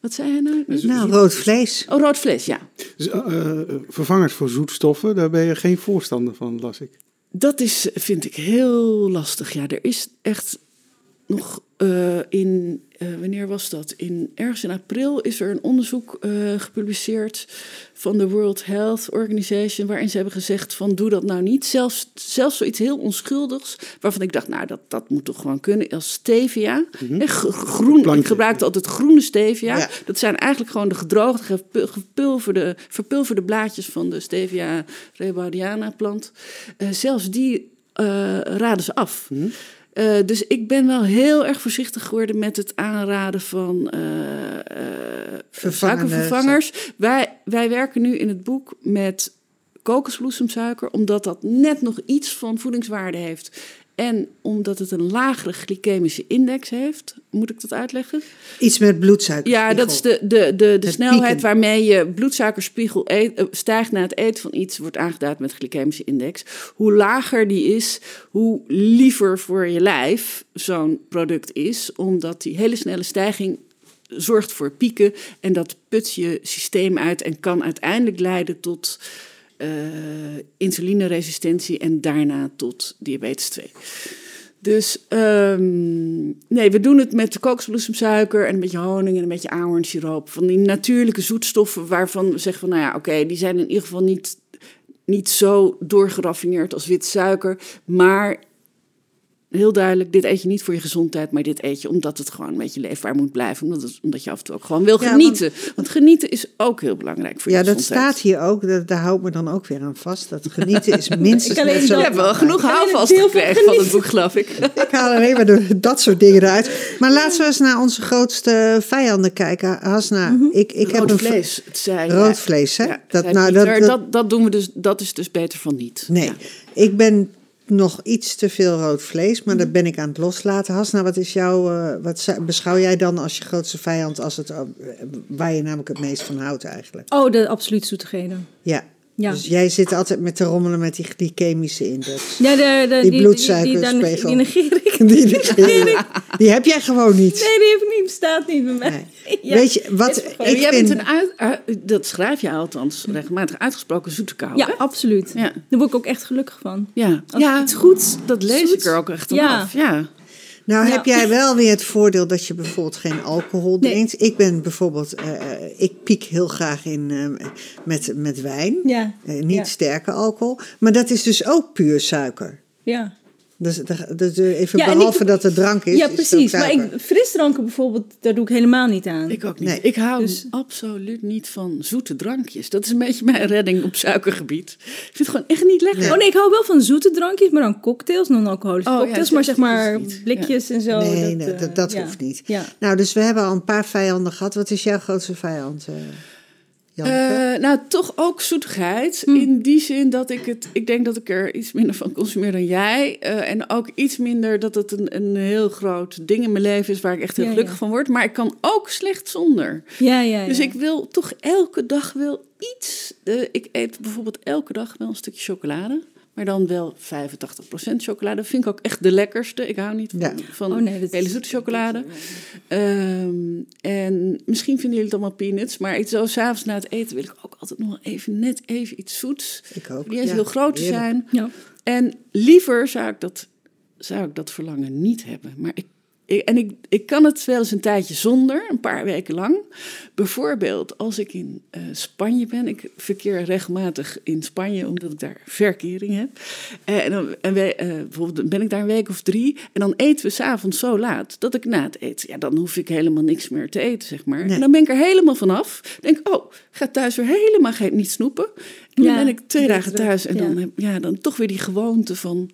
D: Wat zei je nou?
B: Nou, rood vlees.
D: Oh, rood vlees, ja.
C: Dus, eh, eh, vervangers voor zoetstoffen, daar ben je geen voorstander van, las ik.
D: Dat is, vind ik heel lastig. Ja, er is echt nog eh, in, eh, wanneer was dat? In, ergens in april is er een onderzoek eh, gepubliceerd van de World Health Organization, waarin ze hebben gezegd van doe dat nou niet. Zelfs, zelfs zoiets heel onschuldigs, waarvan ik dacht, nou dat, dat moet toch gewoon kunnen, als stevia. Gro- groen,
C: Plankje.
D: ik gebruikte altijd groene stevia.
B: Ja.
D: Dat zijn eigenlijk gewoon de gedroogde, gepu- gepulverde, verpulverde blaadjes van de stevia rebaudiana plant. Zelfs die raden ze af. Eh, dus ik ben wel heel erg voorzichtig geworden met het aanraden van
B: Vervangende
D: suikervervangers. Wij, wij werken nu in het boek met kokosbloesemsuiker, omdat dat net nog iets van voedingswaarde heeft. En omdat het een lagere glycemische index heeft. Moet ik dat uitleggen?
B: Iets met bloedsuiker.
D: Ja, dat is de, de, de, de snelheid
B: pieken.
D: waarmee je bloedsuikerspiegel eet- eh, stijgt na het eten van iets, wordt aangeduid met glycemische index. Hoe lager die is, hoe liever voor je lijf zo'n product is, omdat die hele snelle stijging zorgt voor pieken en dat put je systeem uit en kan uiteindelijk leiden tot eh, insulineresistentie en daarna tot diabetes 2. Dus ehm, nee, we doen het met kokosbloesemsuiker en een beetje honing en een beetje ahornsiroop. Van die natuurlijke zoetstoffen waarvan we zeggen van, nou ja, oké, die zijn in ieder geval niet, niet zo doorgeraffineerd als wit suiker. Maar heel duidelijk, dit eet je niet voor je gezondheid, maar dit eet je omdat het gewoon een beetje leefbaar moet blijven. Omdat, het, omdat je af en toe ook gewoon wil
B: Ja,
D: genieten. want, genieten is ook heel belangrijk voor
B: Ja,
D: je
B: dat
D: gezondheid.
B: staat hier ook. Dat, daar hou ik me dan ook weer aan vast. Dat genieten is minstens
E: Ik
B: net zo
E: dat-
D: Je hebt wel genoeg houvast gekregen van het boek, geloof ik.
B: Ik haal alleen maar de- dat soort dingen eruit. Maar laten we eens naar onze grootste vijanden kijken. Hasna, ik, ik heb
D: Rood
B: een
D: vlees, het zei
B: Rood vlees, hè?
D: Ja,
B: Dat- nou, dat-
D: dat, dat, doen we dus, dat is dus beter van niet.
B: Nee,
D: Ja.
B: ik ben nog iets te veel rood vlees, maar dat ben ik aan het loslaten. Hasna, wat is jouw, eh, wat beschouw jij dan als je grootste vijand, als het, eh, waar je namelijk het meest van houdt eigenlijk?
E: Oh, de absoluut zoetigheden.
B: Ja.
E: Ja.
B: Dus jij zit altijd met te rommelen met die glycemische index.
E: Ja, de, de,
B: Die
E: die,
B: bloedsuikerspiegel.
E: Die, die, die negeer ik.
B: Die, die, die heb jij gewoon niet.
E: Nee, die heb ik niet, bestaat niet bij mij. Ja.
B: Weet je, wat ik
D: jij
B: vind...
D: bent een uit, eh, dat schrijf je althans regelmatig uitgesproken zoete kou.
E: Ja,
D: hè?
E: absoluut.
D: Ja.
E: Daar word ik ook echt gelukkig van.
D: ja.
E: Als
D: ja
E: iets goed,
D: dat lees
E: zoet.
D: ik er ook echt
E: Ja.
D: af. Ja.
B: Nou heb jij wel weer het voordeel dat je bijvoorbeeld geen alcohol
E: Nee.
B: drinkt. Ik ben bijvoorbeeld, eh, eh, ik piek heel graag in eh, met, met wijn.
E: Ja,
B: niet
E: Ja.
B: sterke alcohol. Maar dat is dus ook puur suiker.
E: ja.
B: Dus, dat- dat- even
E: Ja, en ik-
B: behalve dat het drank is.
E: ja
B: is het ook
E: precies. Maar ik, frisdranken bijvoorbeeld, daar doe ik helemaal niet aan.
D: Ik ook niet.
B: Nee.
D: Ik hou
E: Dus-
D: absoluut niet van zoete drankjes. Dat is een beetje mijn redding op suikergebied. Ik vind het gewoon echt niet lekker.
B: Nee.
E: Oh nee, ik hou wel van zoete drankjes, maar dan cocktails, non-alcoholische
D: Oh,
E: cocktails. maar zeg maar blikjes en zo.
B: Nee,
E: dat,
B: nee,
E: eh,
B: dat, dat
E: ja.
B: hoeft niet.
E: Ja.
B: Nou, dus we hebben al een paar vijanden gehad. Wat is jouw grootste vijand,
D: eh nou, toch ook zoetigheid.
E: Hm.
D: In die zin dat ik het. Ik denk dat ik er iets minder van consumeer dan jij. Eh, en ook iets minder dat het een, een heel groot ding in mijn leven is waar ik echt heel
E: Ja,
D: gelukkig
E: ja.
D: van word. Maar ik kan ook slecht zonder.
E: Ja, ja, ja.
D: Dus ik wil toch elke dag wel iets. eh, ik eet bijvoorbeeld elke dag wel een stukje chocolade. Maar dan wel 85% chocolade. Dat vind ik ook echt de lekkerste. Ik hou niet van,
B: Ja.
D: van
E: Oh nee,
D: hele zoete chocolade. Ehm, en misschien vinden jullie het allemaal peanuts. Maar ik zo s'avonds na het eten wil ik ook altijd nog even net even iets zoets.
B: Ik ook.
D: Die eens
B: ja.
D: heel groot te zijn.
E: Ja.
D: En liever zou ik dat, zou ik dat verlangen niet hebben. Maar ik, ik- en ik, ik kan het wel eens een tijdje zonder, een paar weken lang. Bijvoorbeeld als ik in eh, Spanje ben. Ik verkeer regelmatig in Spanje, omdat ik daar verkering heb. Eh, en dan en wij, eh, bijvoorbeeld ben ik daar een week of drie. En dan eten we s'avonds zo laat dat ik na het eten... Ja, dan hoef ik helemaal niks meer te eten, zeg maar.
B: Nee.
D: En dan ben ik er helemaal vanaf. Denk, oh, ga thuis weer helemaal geen, niet snoepen. En dan
E: Ja,
D: ben ik twee dagen thuis. En dan,
E: ja.
D: heb, ja, dan toch weer die gewoonte van...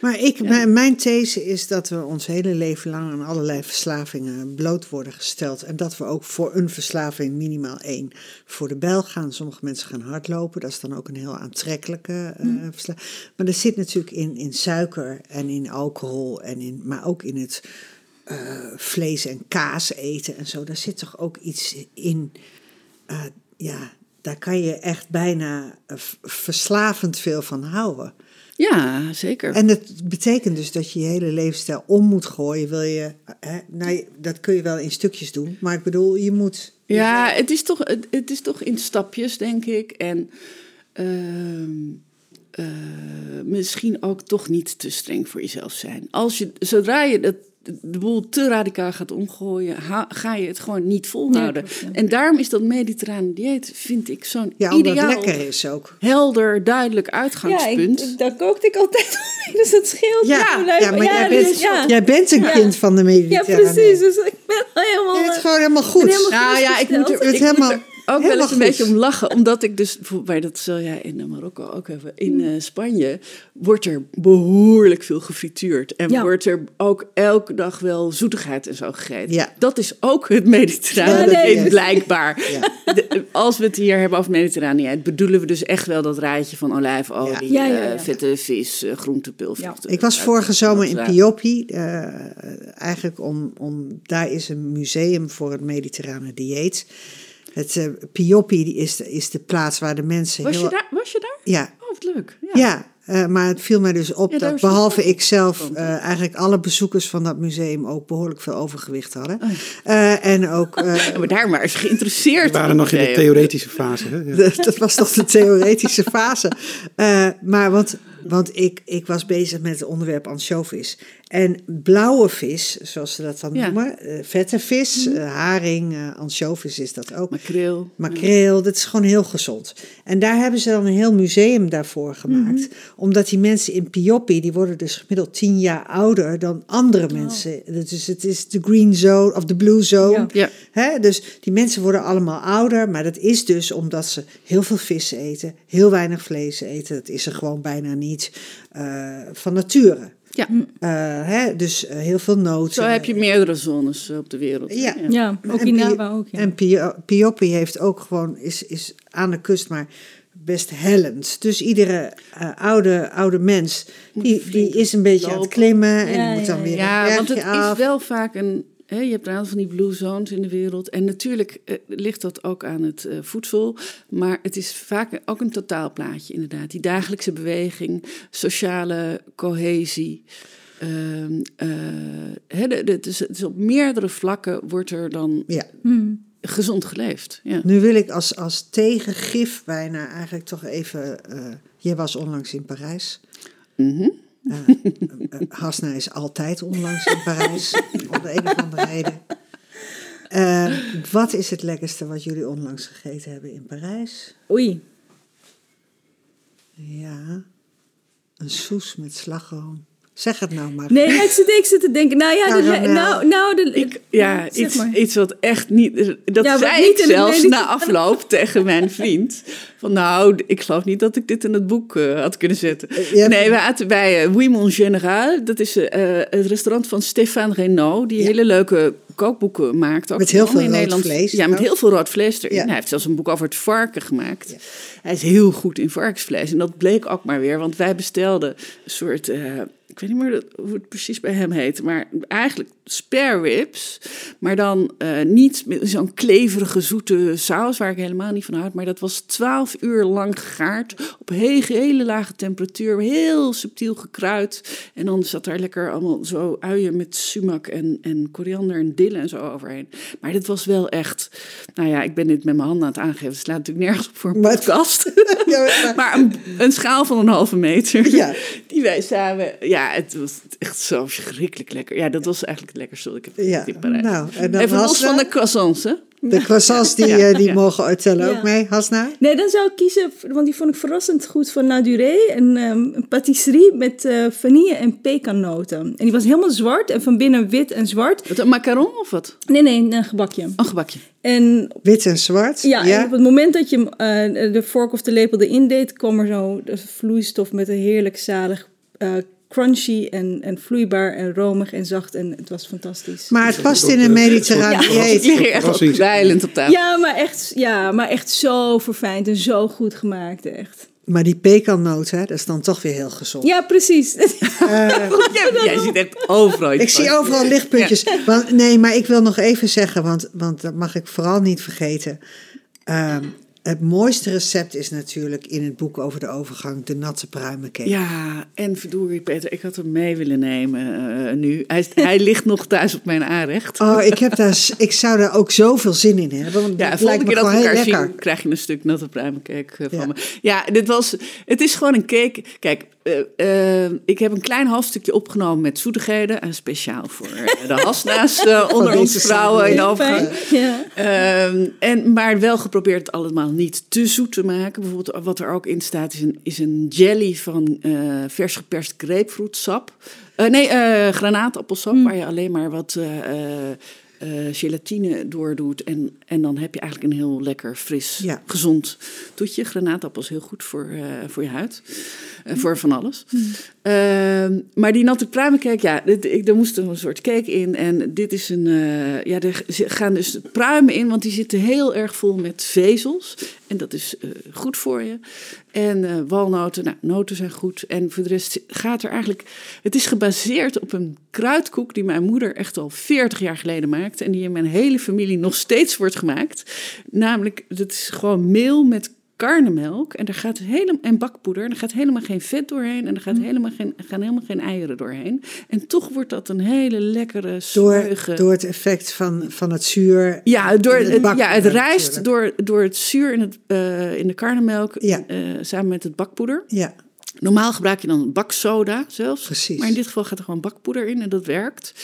B: Maar ik, mijn, mijn these is dat we ons hele leven lang aan allerlei verslavingen bloot worden gesteld. En dat we ook voor een verslaving minimaal één voor de bel gaan. Sommige mensen gaan hardlopen, dat is dan ook een heel aantrekkelijke eh verslaving. Maar er zit natuurlijk in, in suiker en in alcohol, en in, maar ook in het eh, vlees en kaas eten en zo. Daar zit toch ook iets in. eh, ja, daar kan je echt bijna eh, verslavend veel van houden.
D: Ja, zeker.
B: En dat betekent dus dat je je hele levensstijl om moet gooien. Wil je, hè, nou, dat kun je wel in stukjes doen, maar ik bedoel, je moet.
D: Ja, het is toch, het, het is toch in stapjes, denk ik. En ehm, eh, misschien ook toch niet te streng voor jezelf zijn. Als je, zodra je dat, de boel te radicaal gaat omgooien, ha- ga je het gewoon niet volhouden.
E: Ja, ja.
D: En daarom is dat mediterrane dieet, vind ik, zo'n
B: Ja,
D: ideaal,
B: het lekker is ook.
D: helder, duidelijk
E: Ja,
D: uitgangspunt.
E: ik, daar kookte ik altijd mee, dus het scheelt.
B: Ja, ja, maar jij,
E: dus-
B: bent,
E: ja.
B: jij bent een
E: Ja.
B: kind van de
E: Ja,
B: Mediterrane.
E: precies. Dus ik ben helemaal...
B: Je bent gewoon helemaal goed.
E: helemaal
D: Nou ja, ik moet er,
B: Het
D: ik moet
B: helemaal-
D: er ook wel eens een beetje om lachen. Omdat ik dus, maar dat zul jij in Marokko ook hebben. In eh, Spanje wordt er behoorlijk veel gefrituurd. En
E: Ja.
D: wordt er ook elke dag wel zoetigheid en zo gegeten.
B: Ja.
D: Dat is ook het mediterrane
B: Ja,
D: blijkbaar. De- als we het hier hebben over mediterrane bedoelen we dus echt wel dat rijtje van olijfolie, eh, vette vis, eh, groentepulver.
E: Ja.
B: Ik was vorige zomer in eh, eigenlijk om, om, daar is een museum voor het mediterrane dieet. Het eh Piopi die is, de, is de plaats waar de mensen
D: Was
B: heel...
D: je daar? Was je daar?
B: Ja,
D: Oh, wat leuk. Ja.
B: Ja, eh, maar het viel mij dus op
D: Ja,
B: dat behalve ik zelf eh, eigenlijk alle bezoekers van dat museum ook behoorlijk veel overgewicht hadden.
D: Oh.
B: Eh, en ook, eh,
D: maar daar maar eens geïnteresseerd.
C: We waren nog in de theoretische fase. Hè? Ja.
B: dat dat was toch de theoretische fase. Eh, maar want, want ik, ik was bezig met het onderwerp ansjovis. En blauwe vis, zoals ze dat dan
D: Ja.
B: noemen, eh, vette vis, eh, haring, eh ansjovis is dat ook.
D: Makreel.
B: Makreel, dat is gewoon heel gezond. En daar hebben ze dan een heel museum daarvoor gemaakt. Omdat die mensen in Piopi, die worden dus gemiddeld tien jaar ouder dan andere mensen. Dus het is de green zone of de blue zone.
E: Ja.
D: Ja.
B: Hè? Dus die mensen worden allemaal ouder. Maar dat is dus omdat ze heel veel vis eten, heel weinig vlees eten. Dat is er gewoon bijna niet van nature.
D: Ja.
B: Eh, hè? Dus eh, heel veel noten.
D: Zo heb je meerdere zones eh, op de wereld.
B: Ja.
E: Ja,
B: En
E: Okinawa ook. Ja.
B: En Pio- Piopi heeft ook gewoon, is, is aan de kust, maar best hellend. Dus iedere eh, oude, oude mens, die, die is een beetje aan het klimmen. En
E: Ja,
B: moet dan
E: ja,
B: weer
D: Ja,
B: een
D: want het
B: af.
D: is wel vaak een. Hè, je hebt een aantal van die blue zones in de wereld. En natuurlijk eh, ligt dat ook aan het eh, voedsel. Maar het is vaak ook een totaalplaatje, inderdaad. Die dagelijkse beweging, sociale cohesie. Ehm, eh, de- de- is, het is op meerdere vlakken wordt er dan
B: Ja.
E: Hmm.
D: gezond geleefd. Ja.
B: Nu wil ik als, als tegengif bijna eigenlijk toch even... eh jij was onlangs in Parijs.
D: Mhm.
B: Hasna is altijd onlangs in Parijs, om de een of andere reden. Eh, wat is het lekkerste wat jullie onlangs gegeten hebben in Parijs?
E: Oei.
B: Ja, een soes met slagroom. Zeg het nou maar.
E: Nee, ik zit, ik zit te denken, nou ja, de, nou, nou de,
D: Ik, ja, iets,
E: maar.
D: iets wat echt niet. Dat
E: Ja,
D: zei
E: niet
D: ik zelfs na afloop tegen mijn vriend. Van nou, ik geloof niet dat ik dit in het boek eh, had kunnen zetten.
B: hebt-
D: Nee, we aten bij uh, Mon Général. Dat is eh, eh, het restaurant van Stéphane Renaud. Die hele leuke kookboeken maakt. Ook
B: Met heel veel
D: in
B: rood
D: Nederland.
B: vlees
D: Ja, met
B: ook.
D: heel veel rood vlees erin.
B: Ja.
D: Hij heeft zelfs een boek over het varken gemaakt. Hij is heel goed in varkensvlees. En dat bleek ook maar weer. Want wij bestelden een soort... eh, ik weet niet meer hoe het precies bij hem heet. Maar eigenlijk spare ribs. Maar dan eh, niet met zo'n kleverige, zoete saus... waar ik helemaal niet van houd. Maar dat was twaalf uur lang gegaard. Op hele, hele lage temperatuur. Heel subtiel gekruid. En dan zat daar lekker allemaal zo uien met sumac en, en koriander en dille en zo overheen. Maar dit was wel echt... Nou ja, ik ben dit met mijn handen aan het aangeven. Het slaat natuurlijk nergens op voor een
B: Maar
D: podcast.
B: Ja, maar-
D: Maar een, een schaal van een halve meter.
B: Ja.
D: Die wij samen. Ja, het was echt zo verschrikkelijk lekker. Ja, dat was eigenlijk het lekkerste wat ik heb
B: Ja,
D: in Parijs.
B: nou, en dan
D: Even los van de croissants, hè?
B: De croissants die,
D: Ja,
B: eh, die
D: ja.
B: mogen ooit tellen
E: Ja.
B: ook mee, Hasna?
E: Nee, dan zou ik kiezen, want die vond ik verrassend goed van Naduré. Een, ehm, een patisserie met eh, vanille en pekannoten. En die was helemaal zwart en van binnen wit en zwart.
D: Wat, een macaron of wat?
E: Nee, nee, een gebakje.
D: Een gebakje.
E: En
B: Wit en zwart?
E: ja, en op het moment dat je eh, de vork of de lepel erin deed, kwam er zo de vloeistof met een heerlijk zalig, eh, crunchy en, en vloeibaar en romig en zacht. En het was fantastisch.
B: Maar het past in een mediterraan
D: Ik
B: dieet.
D: lig hier echt
C: Verrassings-
D: kwijlend op tafel.
E: Ja, maar echt, ja, maar echt zo verfijnd en zo goed gemaakt, echt.
B: Maar die pekannoot, hè, dat is dan toch weer heel gezond.
E: Ja, precies.
D: Jij, jij ziet echt overal
B: Ik zie overal lichtpuntjes. Want, nee, maar ik wil nog even zeggen, want, want dat mag ik vooral niet vergeten. Ehm, het mooiste recept is natuurlijk in het boek over de overgang de natte pruimencake.
D: Ja, en verdorie Peter, ik had hem mee willen nemen eh, nu. Hij, hij ligt nog thuis op mijn aanrecht.
B: Oh, ik, heb daar, ik zou daar ook zoveel zin in hebben. Want
D: Ja,
B: het
D: volgende
B: lijkt me
D: keer dat we
B: gewoon heel
D: elkaar
B: lekker.
D: zien, krijg je een stuk natte pruimencake eh, van
B: Ja.
D: me. Ja, dit was, het is gewoon een cake. Kijk, eh, ik heb een klein halfstukje opgenomen met zoetigheden. En speciaal voor de hasna's eh, onder onze vrouwen in de overgang.
E: Ja.
D: Ehm, en, maar wel geprobeerd het niet te zoet te maken. Bijvoorbeeld wat er ook in staat is een, is een jelly van eh, vers geperst grapefruitsap. Eh, nee, eh granaatappelsap, waar je alleen maar wat eh, gelatine door doet. En, en dan heb je eigenlijk een heel lekker, fris,
B: Ja.
D: gezond toetje. Granaatappel is heel goed voor, eh, voor je huid. Eh, voor van alles. Ehm, maar die natte pruimencake, ja, dit, ik, er moest een soort cake in. En dit is een, ja, er gaan dus pruimen in, want die zitten heel erg vol met vezels. En dat is goed voor je. En eh, walnoten, nou, noten zijn goed. En voor de rest gaat er eigenlijk... Het is gebaseerd op een kruidkoek die mijn moeder echt al 40 jaar geleden maakte. En die in mijn hele familie nog steeds wordt gemaakt. Namelijk, het is gewoon meel met karnemelk en er gaat helemaal en bakpoeder en er gaat helemaal geen vet doorheen en er gaat helemaal geen, er gaan helemaal geen eieren doorheen en toch wordt dat een hele lekkere
B: Door,
D: smeuige
B: door het effect van, van het zuur.
D: ja, door,
B: het
D: ja, het rijst door, door het zuur in, het, eh, in de karnemelk
B: Ja.
D: eh, samen met het bakpoeder.
B: Ja,
D: Normaal gebruik je dan baksoda zelfs.
B: Precies.
D: Maar in dit geval gaat er gewoon bakpoeder in en dat werkt.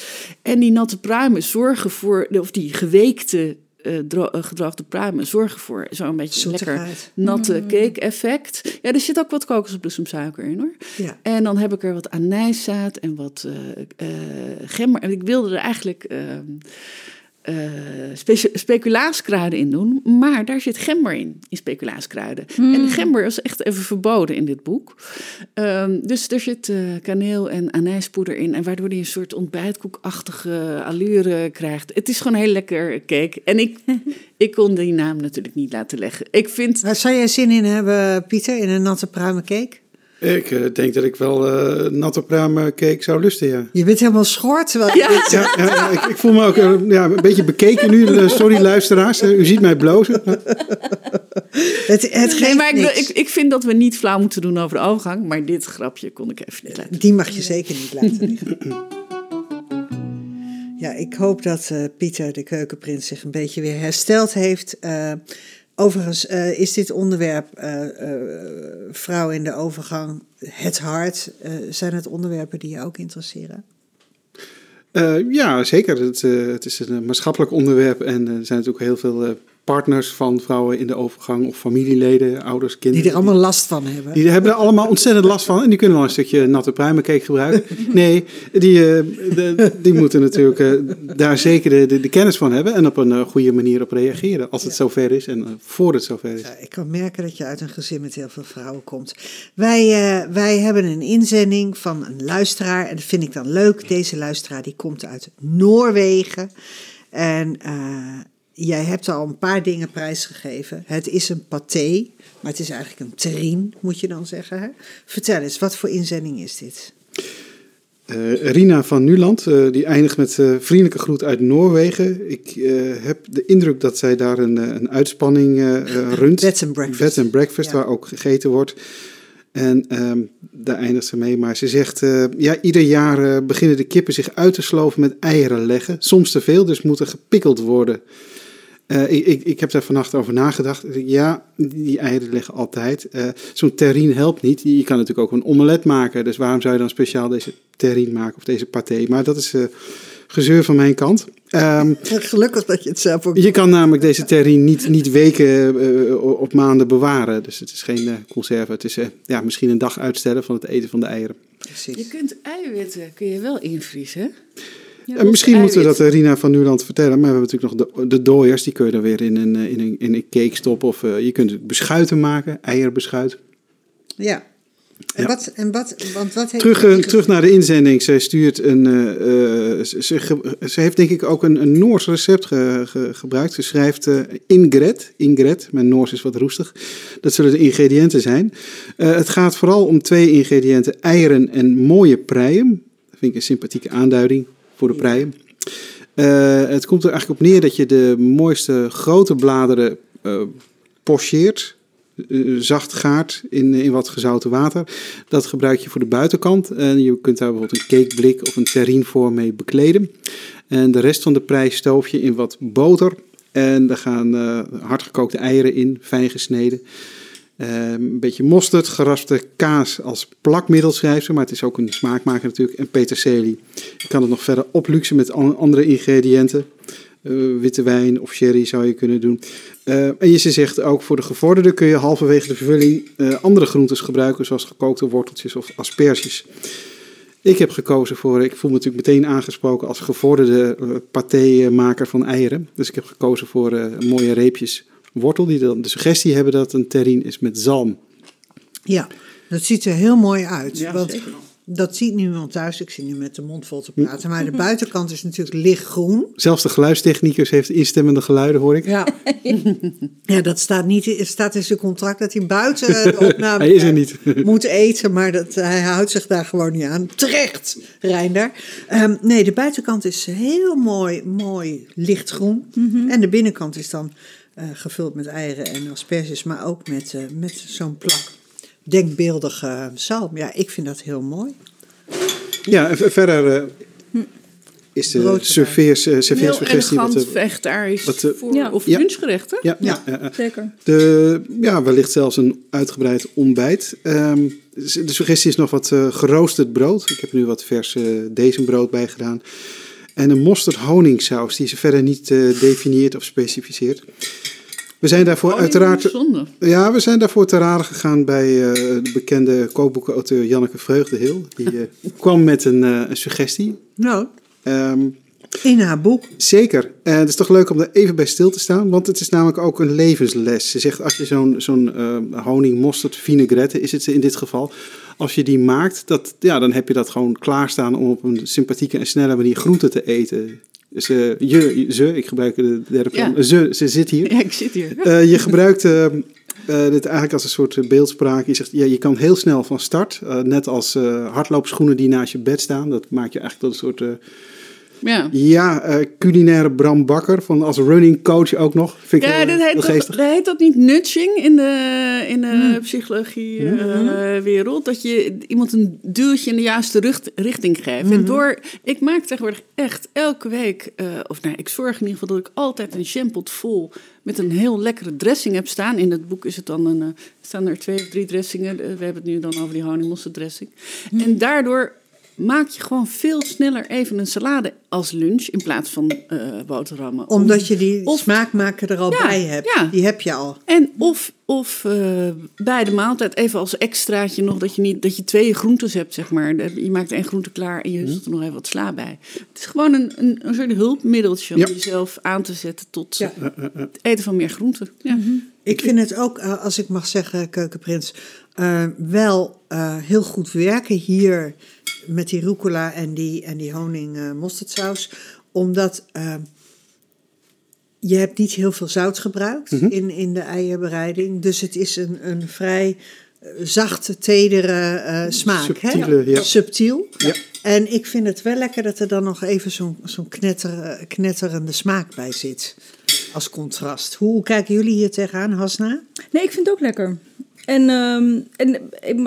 D: En die natte pruimen zorgen voor, of die geweekte eh, dro- eh, gedroogde pruimen zorgen voor zo'n beetje lekker
B: Zoetigheid.
D: natte cake effect. Ja, er zit ook wat kokosbloesemsuiker in hoor.
B: ja.
D: En dan heb ik er wat anijszaad en wat eh, eh, gember. En ik wilde er eigenlijk eh, specu- speculaaskruiden in doen. Maar daar zit gember in, in speculaaskruiden. En gember is echt even verboden in dit boek. Ehm, dus er zit eh, kaneel en anijspoeder in. En waardoor die een soort ontbijtkoekachtige allure krijgt. Het is gewoon een heel lekker cake. En ik, ik kon die naam natuurlijk niet laten leggen. Ik vind...
B: Zou jij zin in hebben, Pieter, in een natte pruimencake?
C: Ik eh, denk dat ik wel eh natte pruimencake zou lusten, ja.
B: Je bent helemaal schort. terwijl je
D: Ja.
B: dit-
C: Ja, ja, ja, ik, ik voel me ook eh, ja, een beetje bekeken nu. Eh, Sorry luisteraars, eh, u ziet mij blozen.
B: Het, het geeft
D: Nee, maar ik,
B: niks.
D: ik, ik vind dat we niet flauw moeten doen over de overgang. Maar dit grapje kon ik even niet laten.
B: Die mag je zeker niet laten liggen. Ja, ik hoop dat eh, Pieter de keukenprins zich een beetje weer hersteld heeft. Overigens eh, is dit onderwerp uh, vrouw in de overgang, het hart, zijn het onderwerpen die je ook interesseren?
C: ja, zeker. Het, het, is een maatschappelijk onderwerp en er zijn natuurlijk heel veel partners van vrouwen in de overgang of familieleden, ouders, kinderen.
B: Die er allemaal last van hebben.
C: Die hebben er allemaal ontzettend last van en die kunnen wel een stukje natte pruimencake gebruiken. Nee, die, de, die moeten natuurlijk uh, daar zeker de, de, kennis van hebben en op een uh, goede manier op reageren als het zover is en voor het zover is.
B: Ja, ik kan merken dat je uit een gezin met heel veel vrouwen komt. Wij, wij hebben een inzending van een luisteraar en dat vind ik dan leuk. Deze luisteraar die komt uit Noorwegen. En jij hebt al een paar dingen prijsgegeven. Het is een paté, maar het is eigenlijk een terrine, moet je dan zeggen. Hè? Vertel eens, wat voor inzending is dit?
C: Uh, Rina van Nuland, uh, die eindigt met uh, vriendelijke groet uit Noorwegen. Ik heb de indruk dat zij daar een, een uitspanning runt.
B: Bed and breakfast.
C: Bed and breakfast, ja. waar ook gegeten wordt. En um, daar eindigt ze mee. Maar ze zegt, ja, ieder jaar beginnen de kippen zich uit te sloven met eieren leggen. Soms te veel, dus moeten gepikkeld worden. Uh, ik, ik, ik, heb daar vannacht over nagedacht. Ja, die eieren liggen altijd. Uh, Zo'n terrine helpt niet. Je kan natuurlijk ook een omelet maken. Dus waarom zou je dan speciaal deze terrine maken of deze paté? Maar dat is uh, gezeur van mijn kant.
B: Um, Gelukkig dat je het zelf ook...
C: Je kan namelijk deze terrine niet, niet weken op maanden bewaren. Dus het is geen conserve. Het is ja, misschien een dag uitstellen van het eten van de eieren.
D: Precies. Je kunt eiwitten kun je wel invriezen,
C: en misschien moeten we dat uh, Rina van Nuland vertellen. Maar we hebben natuurlijk nog de, de dooiers. Die kun je dan weer in een, in een, in een cake stoppen. Of uh, je kunt beschuiten maken. Eierbeschuit.
B: Ja. En, ja. wat, en wat, want wat heeft
C: terug, terug naar de inzending. Zij stuurt een. Uh, ze, ze, heeft denk ik ook een, een Noors recept ge, ge, gebruikt. Ze schrijft uh, ingret. Ingret, mijn Noors is wat roestig. Dat zullen de ingrediënten zijn. het gaat vooral om twee ingrediënten: eieren en mooie preien. Dat vind ik een sympathieke aanduiding voor de preien. Uh, het komt er eigenlijk op neer dat je de mooiste grote bladeren uh, pocheert. Uh, zacht gaart in, in wat gezouten water. Dat gebruik je voor de buitenkant. En je kunt daar bijvoorbeeld een cakeblik of een terrine voor mee bekleden. En de rest van de prei stoof je in wat boter. En daar gaan hardgekookte eieren in, fijn gesneden. Uh, een beetje mosterd, geraspte kaas als plakmiddel schrijft ze, maar het is ook een smaakmaker natuurlijk. En peterselie. Je kan het nog verder opluxen met andere ingrediënten. Uh, witte wijn of sherry zou je kunnen doen. Uh, en je zegt ook voor de gevorderde kun je halverwege de vervulling uh, andere groentes gebruiken, zoals gekookte worteltjes of asperges. Ik heb gekozen voor, ik voel me natuurlijk meteen aangesproken als gevorderde paté-maker van eieren. Dus ik heb gekozen voor mooie reepjes wortel die dan de suggestie hebben dat een terrine is met zalm.
B: Ja, dat ziet er heel mooi uit. Ja, want zeker. Dat ziet niemand thuis. Ik zit nu met de mond vol te praten. Maar de buitenkant is natuurlijk lichtgroen.
C: Zelfs de geluidstechnicus heeft instemmende geluiden, hoor ik.
B: Ja, ja dat staat niet. Het staat in zijn contract dat hij buiten de opname
C: hij is er niet.
B: moet eten. Maar dat, hij houdt zich daar gewoon niet aan. Terecht, Reinder. Um, nee, de buitenkant is heel mooi, mooi lichtgroen. Mm -hmm. En de binnenkant is dan gevuld met eieren en asperges, maar ook met, uh, met zo'n plak denkbeeldige zalm. Ja, ik vind dat heel mooi.
C: Ja, en verder uh, is de serveers, uh, serveersvergestie...
D: Heel elegant vegetarisch wat, uh, voor, ja. of ja. lunchgerechten.
C: Ja, ja, ja, zeker. De, ja, wellicht zelfs een uitgebreid ontbijt. Um, de suggestie is nog wat geroosterd brood. Ik heb nu wat vers brood bij gedaan. En een mosterd honingsaus die ze verder niet uh, definieert of specificeert. We zijn daarvoor uiteraard. Ja, we zijn daarvoor te raden gegaan bij uh, de bekende kookboekenauteur Janneke Vreugdehil. Die uh, kwam met een, een suggestie.
B: Nou. Um, in haar boek.
C: Zeker. En het is toch leuk om er even bij stil te staan, want het is namelijk ook een levensles. Ze zegt als je zo'n zo'n uh, honing, mosterd, vinaigrette is het in dit geval, als je die maakt, dat, ja, dan heb je dat gewoon klaarstaan om op een sympathieke en snelle manier groenten te eten. Uh, je, ze, ik gebruik de derde persoon, ja. ze, ze zit hier.
D: Ja, ik zit hier.
C: Uh, je gebruikt uh, dit eigenlijk als een soort beeldspraak. Je zegt, ja, je kan heel snel van start, net als hardloopschoenen die naast je bed staan. Dat maak je eigenlijk tot een soort
D: Ja.
C: Ja, eh, culinaire Bram Bakker van als running coach ook nog. Vind ik
D: Ja,
C: heel,
D: dat
C: heel
D: heet, dat heet dat niet nudging in de, in de psychologie-wereld? dat je iemand een duwtje in de juiste rucht- richting geeft. En door, ik maak tegenwoordig echt elke week, eh, of nee, ik zorg in ieder geval dat ik altijd een jampot vol met een heel lekkere dressing heb staan. In het boek is het dan een, eh, staan er twee of drie dressingen. Eh, We hebben het nu dan over die honingmossen dressing. En daardoor maak je gewoon veel sneller even een salade als lunch in plaats van eh boterhammen.
B: Omdat je die
D: Of-
B: smaakmaker er al
D: Ja,
B: bij hebt.
D: ja.
B: Die heb je al.
D: En of, of eh, bij de maaltijd even als extraatje nog dat je, niet, dat je twee groentes hebt, zeg maar. Je maakt één groente klaar en je zet er nog even wat sla bij. Het is gewoon een, een, een soort hulpmiddeltje om
C: Ja.
D: jezelf aan te zetten tot het eten van meer groenten. Ja.
B: Ik vind het ook, eh, als ik mag zeggen, keukenprins, eh, wel heel goed werken hier met die rucola en die, en die honing eh, mosterdsaus. Omdat eh, je hebt niet heel veel zout gebruikt in, in de eierbereiding. Dus het is een, een vrij eh, zachte, tedere eh, smaak.
C: Subtiele,
B: hè?
C: ja.
B: Subtiel.
C: Ja.
B: En ik vind het wel lekker dat er dan nog even zo'n zo'n knetter, knetterende smaak bij zit. Als contrast. Hoe kijken jullie hier tegenaan, Hasna?
E: Nee, ik vind het ook lekker. En, ehm, en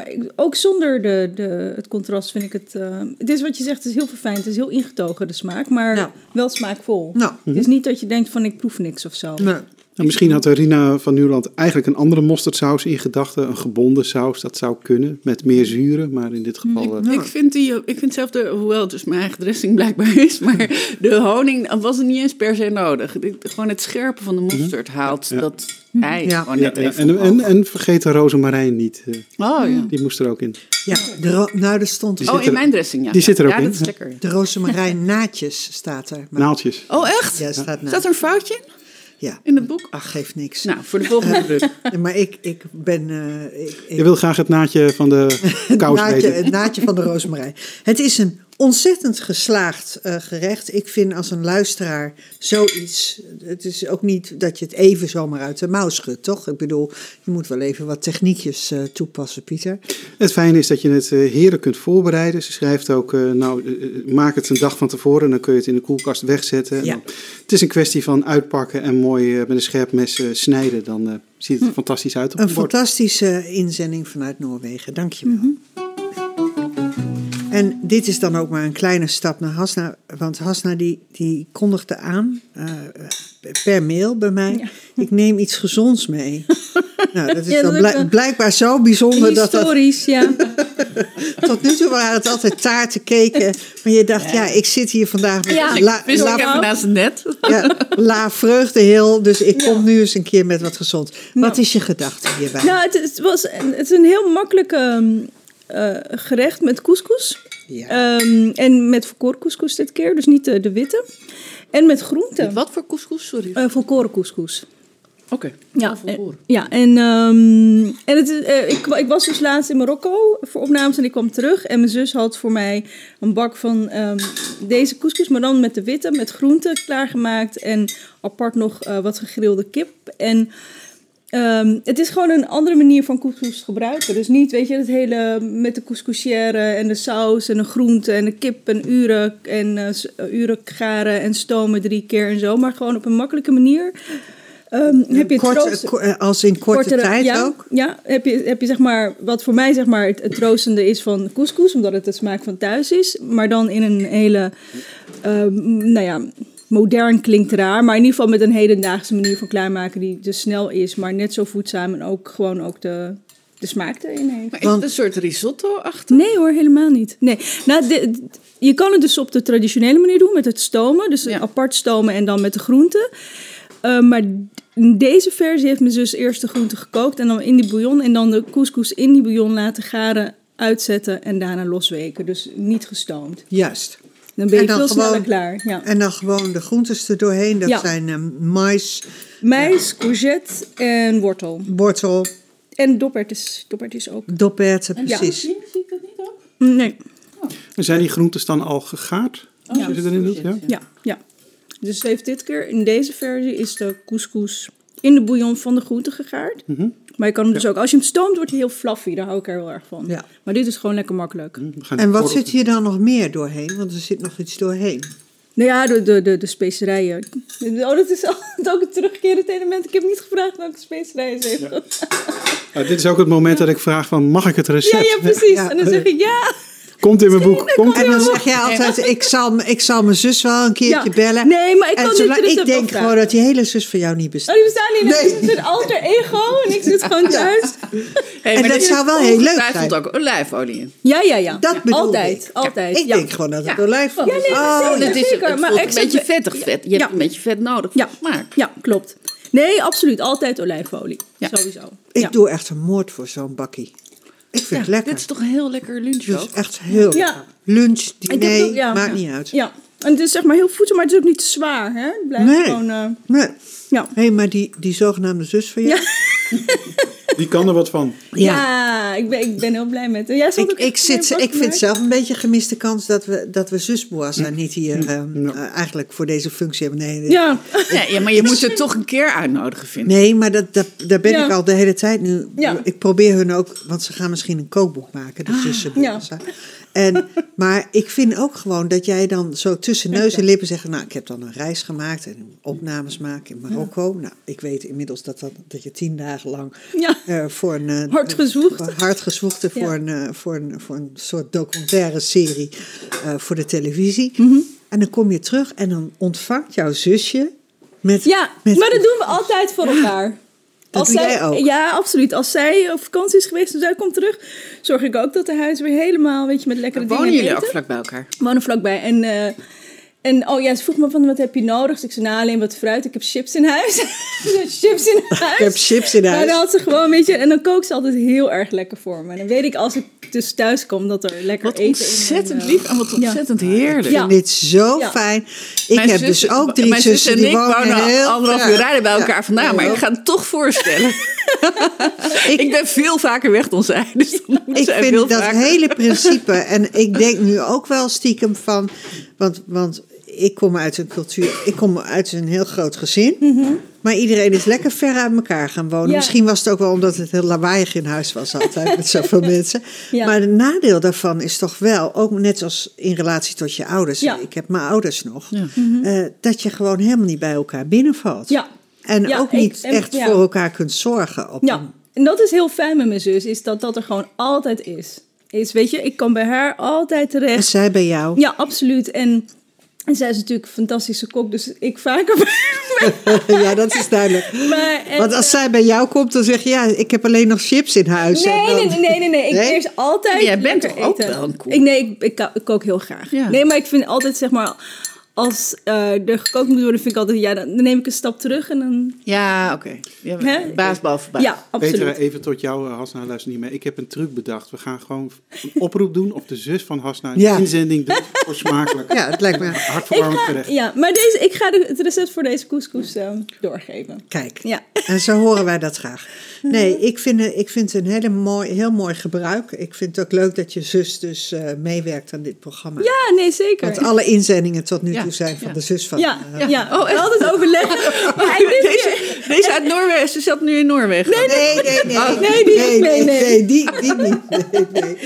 E: ik- ook zonder de, de, het contrast vind ik het... eh, het is wat je zegt, het is heel verfijnd. Het is heel ingetogen, de smaak. Maar
B: Ja.
E: wel smaakvol.
B: Nou,
E: Het is niet dat je denkt van ik proef niks of zo.
B: nee.
C: Nou, misschien had Rina van Nieuwland eigenlijk een andere mosterdsaus in gedachten. Een gebonden saus, dat zou kunnen. Met meer zuren, maar in dit geval... eh,
D: Ik, vind die, ik vind zelf, de, hoewel het dus mijn eigen dressing blijkbaar is, maar de honing was het niet eens per se nodig. Gewoon het scherpe van de mosterd haalt
C: Ja.
D: dat ei
B: Ja.
D: gewoon net
C: ja,
D: even
C: en, en, en vergeet de rozemarijn niet. eh,
D: Oh ja.
C: Die moest er ook in.
B: Ja, de ro- nou, er stond
C: Die
D: Oh, in
C: er-
D: mijn dressing, ja.
C: die zit er ook
D: ja,
C: in,
D: dat is lekker.
B: de rozemarijn naadjes staat er. Maar-
C: Naaltjes.
D: Oh, echt?
B: Ja, staat.
D: Staat er een foutje in,
B: Ja,
D: in het boek?
B: ach, geeft niks.
D: Nou, voor de volgende druk.
B: Ja, maar ik, ik ben... eh, ik, ik,
C: Je wil graag het naadje van de kous
B: naadje,
C: weten.
B: het naadje van de rozemarijn. Het is een ontzettend geslaagd eh, gerecht. Ik vind als een luisteraar zoiets... Het is ook niet dat je het even zomaar uit de mouw schudt, toch? Ik bedoel, je moet wel even wat techniekjes eh, toepassen, Pieter.
C: Het fijne is dat je het eh, heerlijk kunt voorbereiden. Ze schrijft ook, eh, nou, maak het een dag van tevoren. Dan kun je het in de koelkast wegzetten. En
B: Ja.
C: dan- het is een kwestie van uitpakken en mooi met een scherp mes eh, snijden. Dan eh, ziet het er fantastisch uit op
B: Een
C: het bord.
B: fantastische inzending vanuit Noorwegen, dankjewel. En dit is dan ook maar een kleine stap naar Hasna, want Hasna die, die kondigde aan eh, per mail bij mij, ik neem iets gezonds mee. nou, dat is
E: Ja,
B: dan
E: dat
B: blijkbaar zo bijzonder dat dat,
E: Historisch, ja.
B: tot nu toe waren het altijd taarten, keken, maar je dacht, ja, ik zit hier vandaag met
E: Ja,
B: la,
D: Wist
B: la-
D: ik even naast het net.
B: ja, la vreugdeheel, dus ik kom nu eens een keer met wat gezond. Wat is je gedachte hierbij?
E: Nou, het, was, een- het is een heel makkelijk ehm, eh, gerecht met couscous.
B: ja.
E: Ehm, en met volkoren couscous dit keer, dus niet de, de witte. En met groenten.
D: Wat voor couscous? Sorry.
E: Eh volkoren couscous.
D: Oké.
E: Ja, en- ja en, ehm, en het, is, eh, ik, ik was dus laatst in Marokko voor opnames en ik kwam terug. En mijn zus had voor mij een bak van ehm, deze couscous, maar dan met de witte, met groenten klaargemaakt. En apart nog eh, wat gegrilde kip. En ehm, het is gewoon een andere manier van couscous gebruiken. Dus niet, weet je, het hele met de couscousière en de saus en de groente en de kip en uren en uren garen en stomen drie keer en zo. Maar gewoon op een makkelijke manier. Ehm, heb je het
B: Kort,
E: troost-
B: ko- eh, als in korte
E: kortere-
B: tijd
E: ja,
B: ook?
E: Ja, heb je, heb je zeg maar, wat voor mij zeg maar het, het troostende is van couscous, omdat het de smaak van thuis is. Maar dan in een hele, ehm, nou ja, modern klinkt raar, maar in ieder geval met een hedendaagse manier van klaarmaken die dus snel is, maar net zo voedzaam en ook gewoon ook de, de smaak erin heeft.
D: Maar is
B: Want-
D: het een soort risotto achter?
E: Nee hoor, helemaal niet. Nee. Nou, de- de- je kan het dus op de traditionele manier doen met het stomen. Dus
D: Ja.
E: apart stomen en dan met de groenten. Eh, maar in deze versie heeft mijn zus eerst de groenten gekookt en dan in die bouillon. En dan de couscous in die bouillon laten garen, uitzetten en daarna losweken. Dus niet gestoomd.
B: Juist.
E: Dan ben je
B: En dan
E: veel sneller
B: gewoon-
E: klaar. Ja.
B: En dan gewoon de groentes er doorheen. Dat
E: Ja.
B: zijn eh, mais,
E: Mais, courgette en wortel.
B: wortel,
E: En doppert is, doppert is ook.
B: doperten,
E: Ja.
B: precies.
D: Zie ik dat niet op?
E: Nee,
C: En zijn die groentes dan al gegaard?
D: Oh,
C: Als je ze erin doet, ja?
E: ja, ja. Dus heeft dit keer, in deze versie, is de couscous in de bouillon van de groenten gegaard.
C: Mhm.
E: Maar je kan hem dus ook, als je hem stoomt, wordt hij heel fluffy. Daar hou ik er heel erg van.
B: Ja.
E: Maar dit is gewoon lekker makkelijk.
C: Gaan
B: En wat zit hier dan nog meer doorheen? Want er zit nog iets doorheen.
E: Nou ja, de, de, de, de specerijen. Oh, dat is altijd ook een terugkerend element. Ik heb niet gevraagd welke specerijen ze heeft. Ja,
C: Nou, dit is ook het moment dat ik vraag van, mag ik het recept?
E: ja, precies.
B: Ja.
E: En dan zeg ik ja.
C: Komt in mijn boek. Komt
B: En dan zeg jij altijd, ik zal, ik zal mijn zus wel een keertje
E: Ja.
B: bellen.
E: Nee, maar ik kan
B: zolang-
E: recept
B: Ik denk gewoon dat die hele zus van jou niet
E: Oh,
B: bestaat.
E: die bestaan niet.
B: Nee.
E: Het is een alter ego en ik zit gewoon thuis.
D: Hey,
B: En
D: maar
B: dat zou wel heel leuk zijn.
D: ook olijfolie in.
E: Ja, ja, ja.
B: Dat bedoel
E: altijd,
B: ik.
E: altijd.
B: Ik
E: ja.
B: denk gewoon dat het
D: Ja.
B: olijfolie
E: Ja,
B: is.
E: nee,
B: Oh,
E: zeker.
B: nee.
D: Het is
E: zeker,
D: het
E: maar
D: een beetje vettig vet. Je hebt
E: Ja.
D: een beetje vet nodig
E: Ja.
D: voor smaak.
E: Ja, klopt. Nee, absoluut. Altijd olijfolie.
D: Ja.
E: Sowieso.
B: Ik
E: ja.
B: doe echt een moord voor zo'n bakkie. Ik vind het lekker.
D: Dit is toch een heel lekker lunch
B: Dus
D: ook?
B: echt heel
E: Ja.
B: lunch, diner,
E: ook- ja.
B: maakt niet uit.
E: Ja. En het is zeg maar heel voedsel, maar het is ook niet te zwaar. Hè? Het blijft
B: Nee.
E: gewoon... eh,
B: Nee.
E: ja.
B: Hé, maar die, die zogenaamde zus van jou?
C: Die kan er wat van.
E: Ja, ik, ben, ik ben heel blij met haar. Jij
B: Ik,
E: ook
B: ik, zit, ik vind zelf een beetje een gemiste kans dat we, dat we zus Boassa niet hier eh, eh, eigenlijk voor deze functie hebben. Nee,
E: Ja.
D: Ja, ja, maar je moet ze toch een keer uitnodigen, vind ik.
B: nee maar dat, dat, daar ben
E: Ja.
B: ik al de hele tijd nu.
E: Ja.
B: Ik probeer hun ook, want ze gaan misschien een kookboek maken, de zussen
E: ja.
B: En, maar ik vind ook gewoon dat jij dan zo tussen neus en lippen zegt... nou, ik heb dan een reis gemaakt en opnames maken in Marokko. Nou, ik weet inmiddels dat, dat, dat je tien dagen lang
E: Ja.
B: eh, voor een... eh,
E: Hard gezwoegd.
B: voor- Hard gezwoegd voor, een, eh, voor, een, voor een soort documentaire serie eh, voor de televisie.
E: Mhm.
B: En dan kom je terug en dan ontvangt jouw zusje met...
E: Ja,
B: met
E: maar dat doen we altijd voor elkaar.
B: Dat doe
E: zij,
B: jij ook?
E: Ja, absoluut. Als zij op vakantie is geweest en zij komt terug, zorg ik ook dat de huis weer helemaal, weet je, met lekkere
D: Wonen
E: dingen
D: jullie
E: eten.
D: ook vlak bij elkaar?
E: We wonen vlakbij. En, eh, en oh ja, ze vroeg me van, wat heb je nodig? Dus ik zei, nou, alleen wat fruit. Ik heb chips in huis. chips in huis.
B: Ik heb chips in
E: Maar
B: huis.
E: dan had ze gewoon, weet je, en dan kookt ze altijd heel erg lekker voor me. En dan weet ik als ik dus thuis kom dat er lekker
D: Wat
E: eten
D: ontzettend
E: in
D: lief en wat ontzettend heerlijk.
B: Ik
E: Ja.
B: vind dit zo
E: Ja.
B: fijn. Ik
D: Mijn
B: heb
D: zus-
B: dus ook drie
D: mijn zus
B: zussen
D: en
B: die
D: ik
B: wonen heel
D: anderhalf uur rijden bij elkaar
B: Ja.
D: vandaan. Maar ik ga het toch voorstellen. ik, ben veel vaker weg dan zij. Dus dan moet
B: Ik
D: zij
B: vind dat
D: vaker-
B: hele principe, en ik denk nu ook wel stiekem van, want, want ik kom uit een cultuur, ik kom uit een heel groot gezin, maar iedereen is lekker ver uit elkaar gaan wonen.
E: Ja.
B: Misschien was het ook wel omdat het heel lawaaiig in huis was altijd met zoveel mensen.
E: Ja.
B: Maar het nadeel daarvan is toch wel, ook net als in relatie tot je ouders,
E: Ja.
B: ik heb mijn ouders nog,
D: Ja.
B: eh, dat je gewoon helemaal niet bij elkaar binnenvalt.
E: Ja,
B: En
E: Ja,
B: ook
E: ik-
B: niet
E: en-
B: echt
E: ja.
B: voor elkaar kunt zorgen. Op
E: Ja, en dat is heel fijn met mijn zus, is dat dat er gewoon altijd is. Is, weet je, ik kan bij haar altijd
B: En
E: terecht.
B: zij bij jou.
E: Ja, absoluut. En, en zij is natuurlijk een fantastische kok, dus ik vaker bij
B: ja, dat is duidelijk.
E: maar, en,
B: Want als zij bij jou komt, dan zeg je ja, ik heb alleen nog chips in huis.
E: Nee,
B: dan-
E: nee, nee, nee, nee. Ik
B: Nee?
E: eerst altijd
D: Maar jij bent toch ook
E: eten.
D: wel een kok?
E: Ik, nee, ik, ik, ko- ik kook heel graag.
D: Ja.
E: Nee, maar ik vind altijd, zeg maar, als eh, er gekookt moet worden, vind ik altijd, ja, dan, neem ik een stap terug en dan,
D: Ja, oké. Ja, baas boven baas.
E: ja, absoluut.
C: Peter, even tot jou, eh, Hasna, luister niet mee. Ik heb een truc bedacht. We gaan gewoon een oproep doen of de zus van Hasna een
B: Ja.
C: inzending doet voor smakelijk.
B: Ja, het lijkt me.
C: Hartverwarmend
E: ga,
C: gerecht.
E: ja, maar deze, ik ga de, het recept voor deze couscous eh, doorgeven.
B: Kijk,
E: Ja.
B: en zo horen wij dat graag. Nee, ik vind, het- ik vind het een hele mooi, heel mooi gebruik. Ik vind het ook leuk dat je zus dus eh, meewerkt aan dit programma.
E: Ja, nee, zeker.
B: Want alle inzendingen tot nu
D: Ja,
B: toe zijn van
D: ja.
B: de zus van...
E: ja,
B: eh,
E: ja.
D: Oh, echt?
E: altijd. Maar dit
D: Deze, deze uit Noorwegen, ze zat nu in Noorwegen.
B: Nee, nee, nee. Nee,
E: Oh, nee, die-
B: nee,
E: nee, nee.
B: nee, die, die niet. Nee, nee.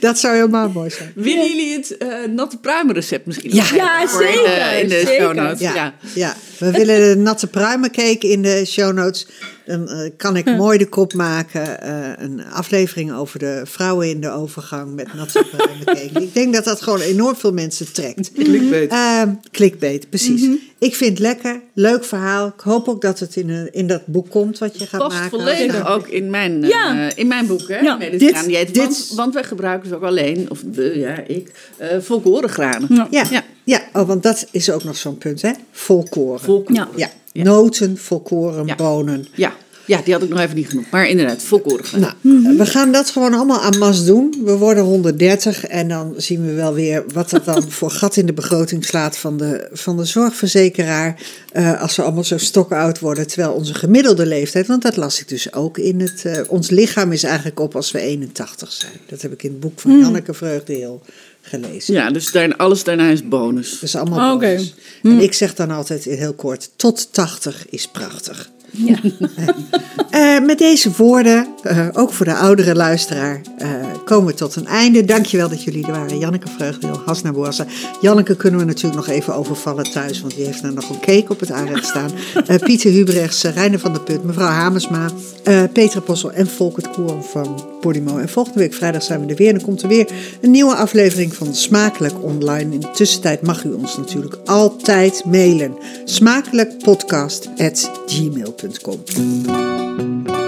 B: Dat zou helemaal mooi zijn.
D: Willen jullie het eh, natte pruimenrecept misschien?
B: Ja.
D: In de,
E: zeker,
D: in de
E: zeker.
D: show notes.
B: Ja,
D: Ja.
B: ja. we willen de natte pruimencake in de show notes. Dan eh, kan ik mooi de kop maken. eh, een aflevering over de vrouwen in de overgang met natte pruimencake. ik denk dat dat gewoon enorm veel mensen trekt.
C: Clickbait.
B: Ehm clickbait, precies. Ik vind het lekker, leuk verhaal. Ik hoop ook dat het in, een, in dat boek komt wat je gaat
D: Past
B: maken.
D: volledig
B: Nou,
D: ook in mijn, eh,
E: Ja.
D: in mijn boek, hè?
E: Ja.
B: Dit- dit-
D: want, want wij gebruiken dus ook alleen, of we, ja, ik, eh volkorengranen.
E: Ja.
B: Ja, ja.
D: Ja.
B: oh, want dat is ook nog zo'n punt, hè? Volkoren.
D: Volkoren.
E: Ja.
B: Ja. Noten, volkoren, bonen.
D: Ja. ja, die had ik nog even niet genoemd. Maar inderdaad, volkorengranen.
B: Nou, we gaan dat gewoon allemaal aan mas doen. We worden 130 en dan zien we wel weer wat dat dan voor gat in de begroting slaat van de, van de zorgverzekeraar. eh, als we allemaal zo stokoud worden, terwijl onze gemiddelde leeftijd, want dat las ik dus ook in het. eh, ons lichaam is eigenlijk op als we 81 zijn. Dat heb ik in het boek van Janneke Vreugdeheel gelezen.
D: Ja, dus daar, alles daarna is bonus.
B: Dat is allemaal
E: Oké.
B: bonus. En ik zeg dan altijd heel kort, tot 80 is prachtig. Eh, met deze woorden, eh, ook voor de oudere luisteraar, eh, komen we tot een einde. Dankjewel dat jullie er waren. Janneke Vreugdeel, Hasna Boassa. Janneke kunnen we natuurlijk nog even overvallen thuis, want die heeft er nog een cake op het aanrecht staan. Pieter Hubrechts, Reiner van der Put, mevrouw Hamersma, Petra Possel en Volkert Koer van Podimo. En volgende week vrijdag zijn we er weer. En dan komt er weer een nieuwe aflevering van Smakelijk Online. In de tussentijd mag u ons natuurlijk altijd mailen. Smakelijkpodcast.gmail.com En